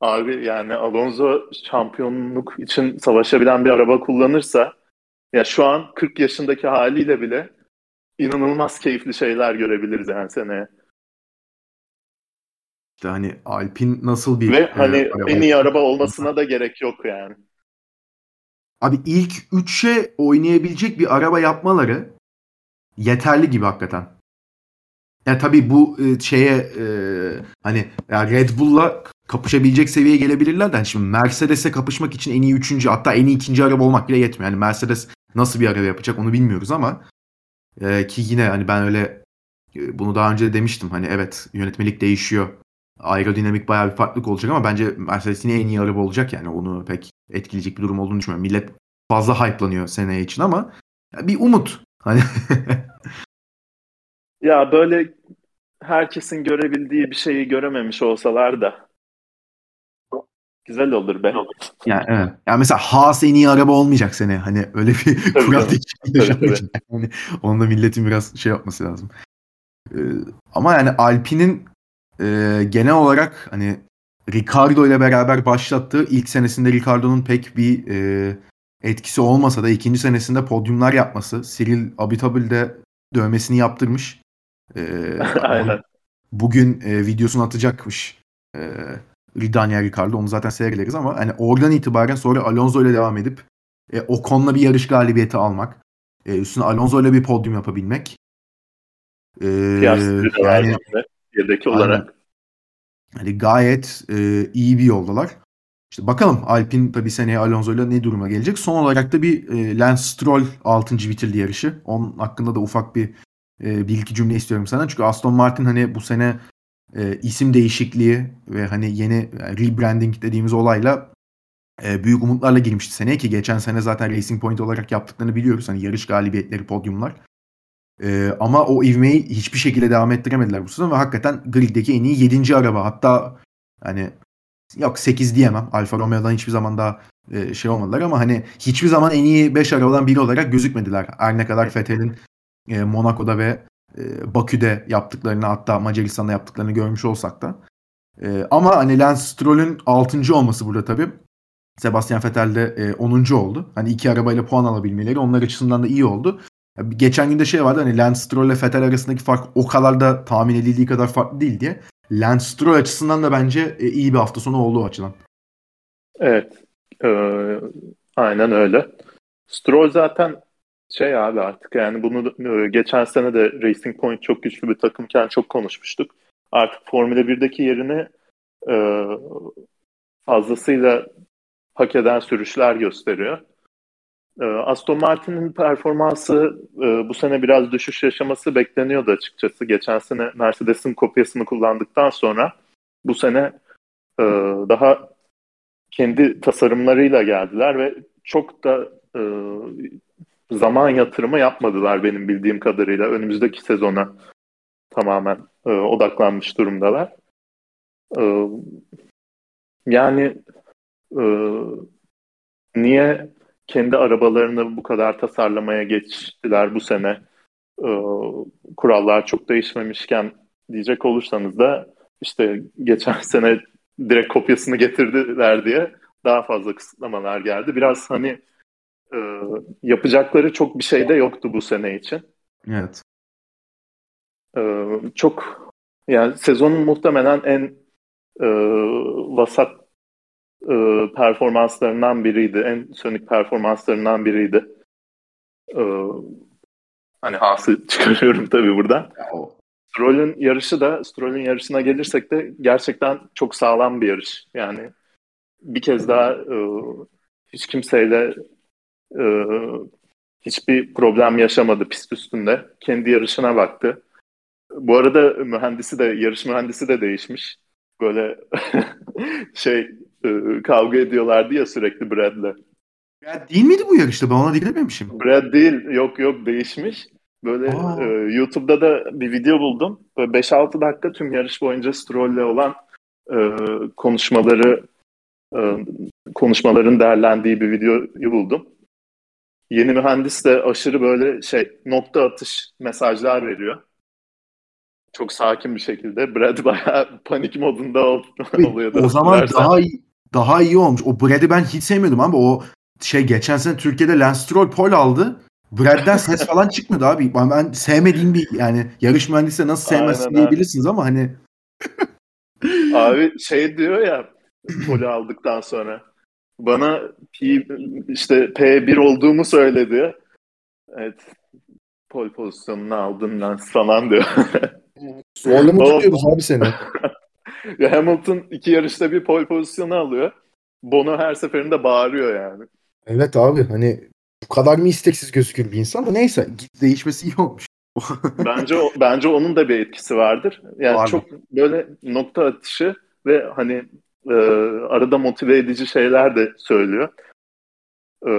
Abi yani Alonso şampiyonluk için savaşabilen bir araba kullanırsa ya şu an 40 yaşındaki haliyle bile inanılmaz keyifli şeyler görebiliriz yani seneye. İşte hani Alpine nasıl bir Ve e, hani araba en iyi araba olmasına da gerek yok yani. Abi ilk 3'e oynayabilecek bir araba yapmaları yeterli gibi hakikaten. Ya tabii bu e, şeye e, hani ya Red Bull'la kapışabilecek seviyeye gelebilirler de hani şimdi Mercedes'e kapışmak için en iyi üçüncü hatta en iyi ikinci araba olmak bile yetmiyor. Yani Mercedes nasıl bir araba yapacak onu bilmiyoruz ama e, ki yine hani ben öyle e, bunu daha önce de demiştim hani evet yönetmelik değişiyor. Aerodinamik bayağı bir farklılık olacak ama bence Mercedes yine en iyi araba olacak yani onu pek etkileyecek bir durum olduğunu düşünmüyorum. Millet fazla hype'lanıyor seneye için ama bir umut. Hani *laughs* Ya böyle herkesin görebildiği bir şeyi görememiş olsalar da güzel olur be. Yani evet. Yani mesela Haas en iyi araba olmayacak sene. Hani öyle bir kural yaşanmayacak. Yani onda milletin biraz şey yapması lazım. Ee, ama yani Alpine'in e, genel olarak hani Ricardo ile beraber başlattığı ilk senesinde Ricardo'nun pek bir e, etkisi olmasa da ikinci senesinde podyumlar yapması. Cyril Abiteboul de dövmesini yaptırmış. Ee, *laughs* Aynen. bugün e, videosunu atacakmış e, Daniel Ricciardo. Onu zaten seyrederiz ama hani oradan itibaren sonra Alonso ile devam edip e, Ocon'la bir yarış galibiyeti almak. E, üstüne Alonso ile bir podyum yapabilmek. E, yani Aynen. olarak. hani gayet e, iyi bir yoldalar. İşte bakalım Alpine tabii seneye Alonso ile ne duruma gelecek. Son olarak da bir e, Lance Stroll 6. bitirdi yarışı. Onun hakkında da ufak bir e, bir iki cümle istiyorum sana. Çünkü Aston Martin hani bu sene e, isim değişikliği ve hani yeni rebranding dediğimiz olayla e, büyük umutlarla girmişti seneye ki geçen sene zaten Racing Point olarak yaptıklarını biliyoruz. Hani yarış galibiyetleri, podyumlar. E, ama o ivmeyi hiçbir şekilde devam ettiremediler bu sezon ve hakikaten griddeki en iyi 7. araba. Hatta hani yok 8 diyemem. Alfa Romeo'dan hiçbir zaman daha e, şey olmadılar ama hani hiçbir zaman en iyi 5 arabadan biri olarak gözükmediler. Her ne kadar Vettel'in e, Monaco'da ve e, Bakü'de yaptıklarını hatta Macaristan'da yaptıklarını görmüş olsak da. E, ama hani Lance Stroll'ün 6. olması burada tabii. Sebastian Vettel de e, 10. oldu. Hani iki arabayla puan alabilmeleri onlar açısından da iyi oldu. Geçen günde şey vardı hani Lance Stroll ile Vettel arasındaki fark o kadar da tahmin edildiği kadar farklı değil diye. Lance Stroll açısından da bence e, iyi bir hafta sonu oldu o açıdan. Evet. Ee, aynen öyle. Stroll zaten şey abi artık yani bunu e, geçen sene de Racing Point çok güçlü bir takımken çok konuşmuştuk. Artık Formula 1'deki yerini e, fazlasıyla hak eden sürüşler gösteriyor. E, Aston Martin'in performansı e, bu sene biraz düşüş yaşaması bekleniyordu açıkçası. Geçen sene Mercedes'in kopyasını kullandıktan sonra bu sene e, daha kendi tasarımlarıyla geldiler ve çok da e, zaman yatırımı yapmadılar benim bildiğim kadarıyla. Önümüzdeki sezona tamamen e, odaklanmış durumdalar. E, yani e, niye kendi arabalarını bu kadar tasarlamaya geçtiler bu sene? E, kurallar çok değişmemişken diyecek olursanız da işte geçen *laughs* sene direkt kopyasını getirdiler diye daha fazla kısıtlamalar geldi. Biraz hani e, yapacakları çok bir şey de yoktu bu sene için. Evet. e, çok yani sezonun muhtemelen en e, vasat e, performanslarından biriydi. En sönük performanslarından biriydi. E, hani hasıl *laughs* çıkarıyorum tabii buradan. Stroll'ün yarışı da Stroll'ün yarışına gelirsek de gerçekten çok sağlam bir yarış. Yani bir kez daha e, hiç kimseyle e, hiçbir problem yaşamadı pist üstünde. Kendi yarışına baktı. Bu arada mühendisi de yarış mühendisi de değişmiş. Böyle *laughs* şey e, kavga ediyorlardı ya sürekli Brad'le. Brad değil miydi bu yarışta? Ben ona dinlememişim. Brad değil. Yok yok değişmiş. Böyle e, YouTube'da da bir video buldum. Böyle 5-6 dakika tüm yarış boyunca Stroll'le olan e, konuşmaları e, konuşmaların değerlendiği bir videoyu buldum. Yeni mühendis de aşırı böyle şey nokta atış mesajlar veriyor. Çok sakin bir şekilde. Brad *laughs* bayağı panik modunda oluyor. O zaman daha iyi, daha iyi olmuş. O Brad'i ben hiç sevmiyordum ama o şey geçen sene Türkiye'de Lance Stroll pole aldı. Brad'den *laughs* ses falan çıkmadı abi. Ben, ben sevmediğim bir yani yarış mühendisi nasıl sevmezsin Aynen, diyebilirsiniz ama hani Abi şey diyor ya pole aldıktan sonra bana P, işte P1 olduğumu söyledi. Evet pol pozisyonunu aldın lan falan diyor. *laughs* Zorla mı tutuyoruz abi seni? *laughs* Hamilton iki yarışta bir pol pozisyonu alıyor. Bono her seferinde bağırıyor yani. Evet abi hani bu kadar mı isteksiz gözükür bir insan da neyse değişmesi iyi olmuş. *laughs* bence bence onun da bir etkisi vardır. Yani Var çok böyle nokta atışı ve hani e, arada motive edici şeyler de söylüyor. E,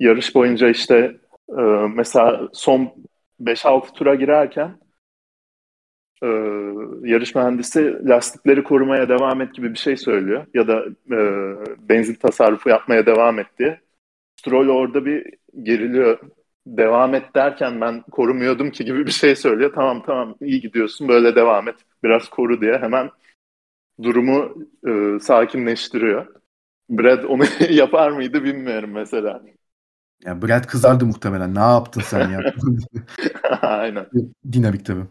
yarış boyunca işte e, mesela son 5-6 tura girerken e, yarış mühendisi lastikleri korumaya devam et gibi bir şey söylüyor. Ya da e, benzin tasarrufu yapmaya devam et diye. Stroll orada bir geriliyor. Devam et derken ben korumuyordum ki gibi bir şey söylüyor. Tamam tamam iyi gidiyorsun böyle devam et. Biraz koru diye hemen durumu e, sakinleştiriyor. Brad onu *laughs* yapar mıydı bilmiyorum mesela. Ya Brad kızardı muhtemelen. Ne yaptın sen ya? *laughs* Aynen. Dinamik tabii.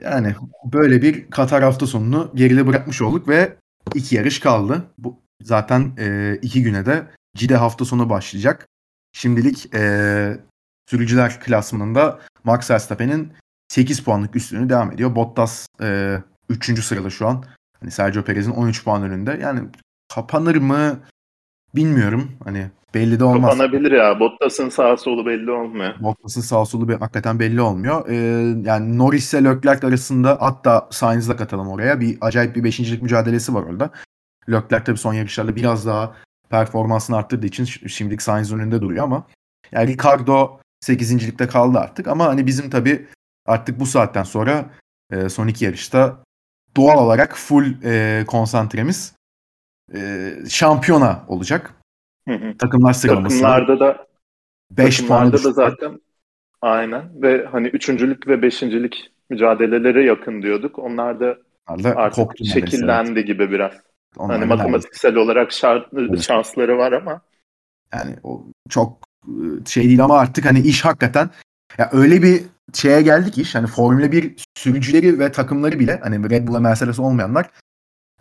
Yani böyle bir Katar hafta sonunu geride bırakmış olduk ve iki yarış kaldı. Bu zaten e, iki güne de Cide hafta sonu başlayacak. Şimdilik e, sürücüler klasmanında Max Verstappen'in 8 puanlık üstünü devam ediyor. Bottas e, 3. sırada şu an. Hani Sergio Perez'in 13 puan önünde. Yani kapanır mı bilmiyorum. Hani belli de olmaz. Kapanabilir ya. Bottas'ın sağ solu belli olmuyor. Bottas'ın sağ solu bir, hakikaten belli olmuyor. Ee, yani Norris ile Leclerc arasında hatta Sainz'la katalım oraya. Bir acayip bir beşincilik mücadelesi var orada. Leclerc tabii son yarışlarda biraz daha performansını arttırdığı için şimdilik Sainz önünde duruyor ama yani Ricardo 8. kaldı artık ama hani bizim tabii artık bu saatten sonra e, son iki yarışta doğal olarak full e, konsantremiz e, şampiyona olacak. Hı hı. Takımlar sıralaması. Takımlarda da 5 puan da zaten aynen ve hani üçüncülük ve beşincilik mücadeleleri yakın diyorduk. Onlar da artık şekillendi evet. gibi biraz. Onlar hani matematiksel neredeyse. olarak şart, evet. şansları var ama yani o çok şey değil ama artık hani iş hakikaten ya öyle bir şeye geldik iş hani Formula 1 sürücüleri ve takımları bile hani Red Bull'a Mercedes olmayanlar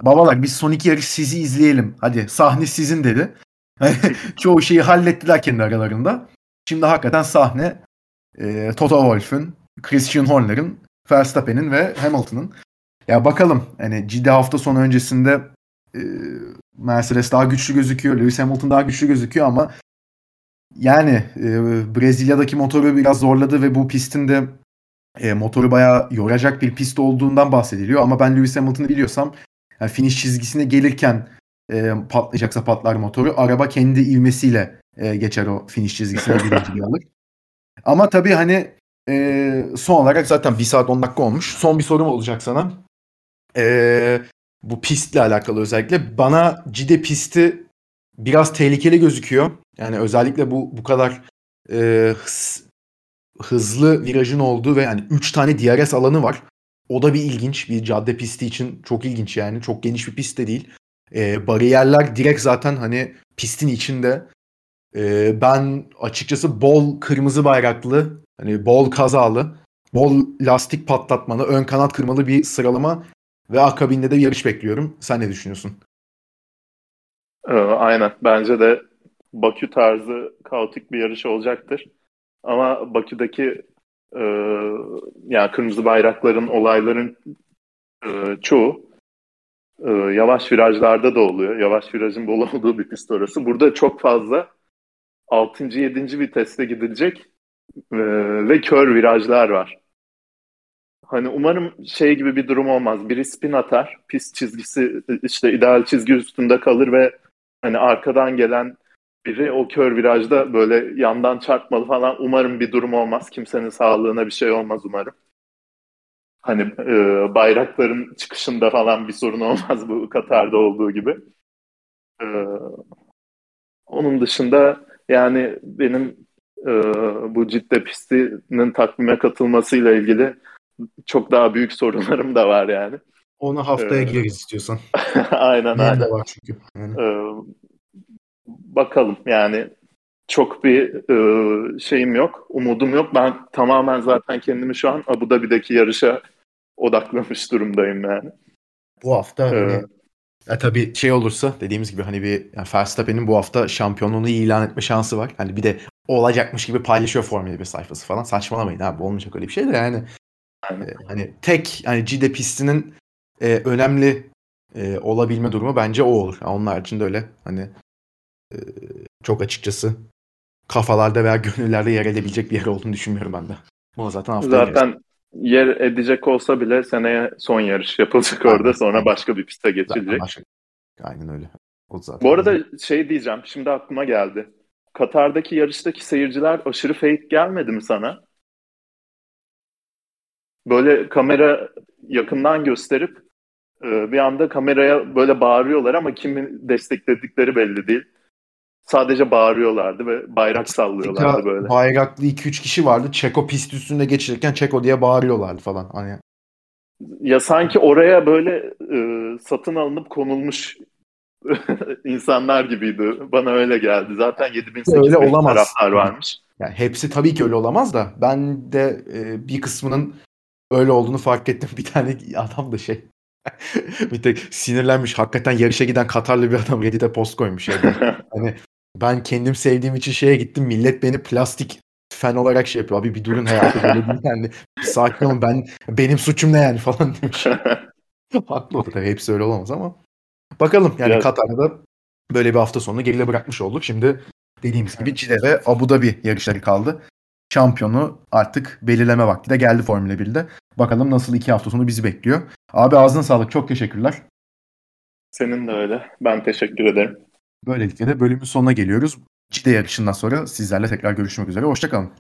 babalar biz son iki yarış sizi izleyelim hadi sahne sizin dedi. *laughs* Çoğu şeyi hallettiler kendi aralarında. Şimdi hakikaten sahne e, Toto Wolff'ün, Christian Horner'ın, Verstappen'in ve Hamilton'ın. Ya bakalım hani ciddi hafta sonu öncesinde e, Mercedes daha güçlü gözüküyor, Lewis Hamilton daha güçlü gözüküyor ama yani e, Brezilya'daki motoru biraz zorladı ve bu pistin de e, motoru bayağı yoracak bir pist olduğundan bahsediliyor. Ama ben Lewis Hamilton'ı biliyorsam yani finish çizgisine gelirken e, patlayacaksa patlar motoru. Araba kendi ivmesiyle e, geçer o finish çizgisine *laughs* birinciliği alır. Ama tabii hani e, son olarak zaten 1 saat 10 dakika olmuş. Son bir sorum olacak sana. E, bu pistle alakalı özellikle. Bana Cide pisti biraz tehlikeli gözüküyor. Yani özellikle bu bu kadar e, hız, hızlı virajın olduğu ve yani 3 tane DRS alanı var. O da bir ilginç. Bir cadde pisti için çok ilginç yani. Çok geniş bir pist de değil. E, bariyerler direkt zaten hani pistin içinde. E, ben açıkçası bol kırmızı bayraklı, hani bol kazalı bol lastik patlatmalı, ön kanat kırmalı bir sıralama ve akabinde de yarış bekliyorum. Sen ne düşünüyorsun? Ee, aynen. Bence de Bakü tarzı kaotik bir yarış olacaktır. Ama Bakü'deki e, yani kırmızı bayrakların, olayların e, çoğu e, yavaş virajlarda da oluyor. Yavaş virajın bol olduğu bir pist orası. Burada çok fazla 6. 7. viteste gidilecek e, ve kör virajlar var. Hani umarım şey gibi bir durum olmaz. Biri spin atar, pist çizgisi işte ideal çizgi üstünde kalır ve hani arkadan gelen biri o kör virajda böyle yandan çarpmalı falan. Umarım bir durum olmaz. Kimsenin sağlığına bir şey olmaz umarım. Hani e, bayrakların çıkışında falan bir sorun olmaz bu Katar'da olduğu gibi. E, onun dışında yani benim e, bu Cidde pistinin takvime katılmasıyla ilgili çok daha büyük sorunlarım da var yani. Onu haftaya Ee, gireriz istiyorsan. *laughs* aynen Benim aynen. de var çünkü. Yani. Ee, bakalım yani çok bir e, şeyim yok, umudum yok. Ben tamamen zaten kendimi şu an Abu Dhabi'deki yarışa odaklamış durumdayım yani. Bu hafta Ee, hani ya tabii şey olursa dediğimiz gibi hani bir yani Verstappen'in bu hafta şampiyonluğunu ilan etme şansı var. Hani bir de olacakmış gibi paylaşıyor Formula 1 sayfası falan. Saçmalamayın abi olmayacak öyle bir şey de yani. Aynen. e, hani tek hani Cide pistinin e, önemli e, olabilme durumu bence o olur. Yani onun haricinde öyle hani e, çok açıkçası kafalarda veya gönüllerde yer edebilecek bir yer olduğunu düşünmüyorum ben de. Bunu zaten haftaya. Zaten yer edecek olsa bile seneye son yarış yapılacak Aynen, orada sonra başka bir piste geçilecek. başka- Aynen öyle. O zaten. Bu arada şey diyeceğim, şimdi aklıma geldi. Katar'daki yarıştaki seyirciler aşırı fake gelmedi mi sana? Böyle kamera yakından gösterip e, bir anda kameraya böyle bağırıyorlar ama kimin destekledikleri belli değil. Sadece bağırıyorlardı ve bayrak sallıyorlardı böyle. Bayraklı 2-3 kişi vardı. Çeko pist üstünde geçirirken Çeko diye bağırıyorlardı falan. Hani Ya sanki oraya böyle e, satın alınıp konulmuş *laughs* insanlar gibiydi. Bana öyle geldi. Zaten 7800 Öyle olamaz. taraftar varmış. yani hepsi tabii ki öyle olamaz da ben de e, bir kısmının öyle olduğunu fark ettim. *laughs* Bir tane adam da şey *laughs* bir tek sinirlenmiş. Hakikaten yarışa giden Katarlı bir adam Reddit'e post koymuş. Yani. Hani ben kendim sevdiğim için şeye gittim. Millet beni plastik fen olarak şey yapıyor. Abi bir durun hayatı böyle değil *laughs* yani. Bir sakin olun ben benim suçum ne yani falan demiş. *laughs* Haklı o tabii hepsi öyle olamaz ama. Bakalım yani Biraz- Katar'da böyle bir hafta sonunu geride bırakmış olduk. Şimdi dediğimiz gibi Cide ve Abu Dhabi yarışları kaldı. Şampiyonu artık belirleme vakti de geldi Formula 1'de. Bakalım nasıl iki hafta sonu bizi bekliyor. Abi ağzına sağlık. Çok teşekkürler. Senin de öyle. Ben teşekkür ederim. Böylelikle de bölümün sonuna geliyoruz. Cide yarışından sonra sizlerle tekrar görüşmek üzere. Hoşçakalın.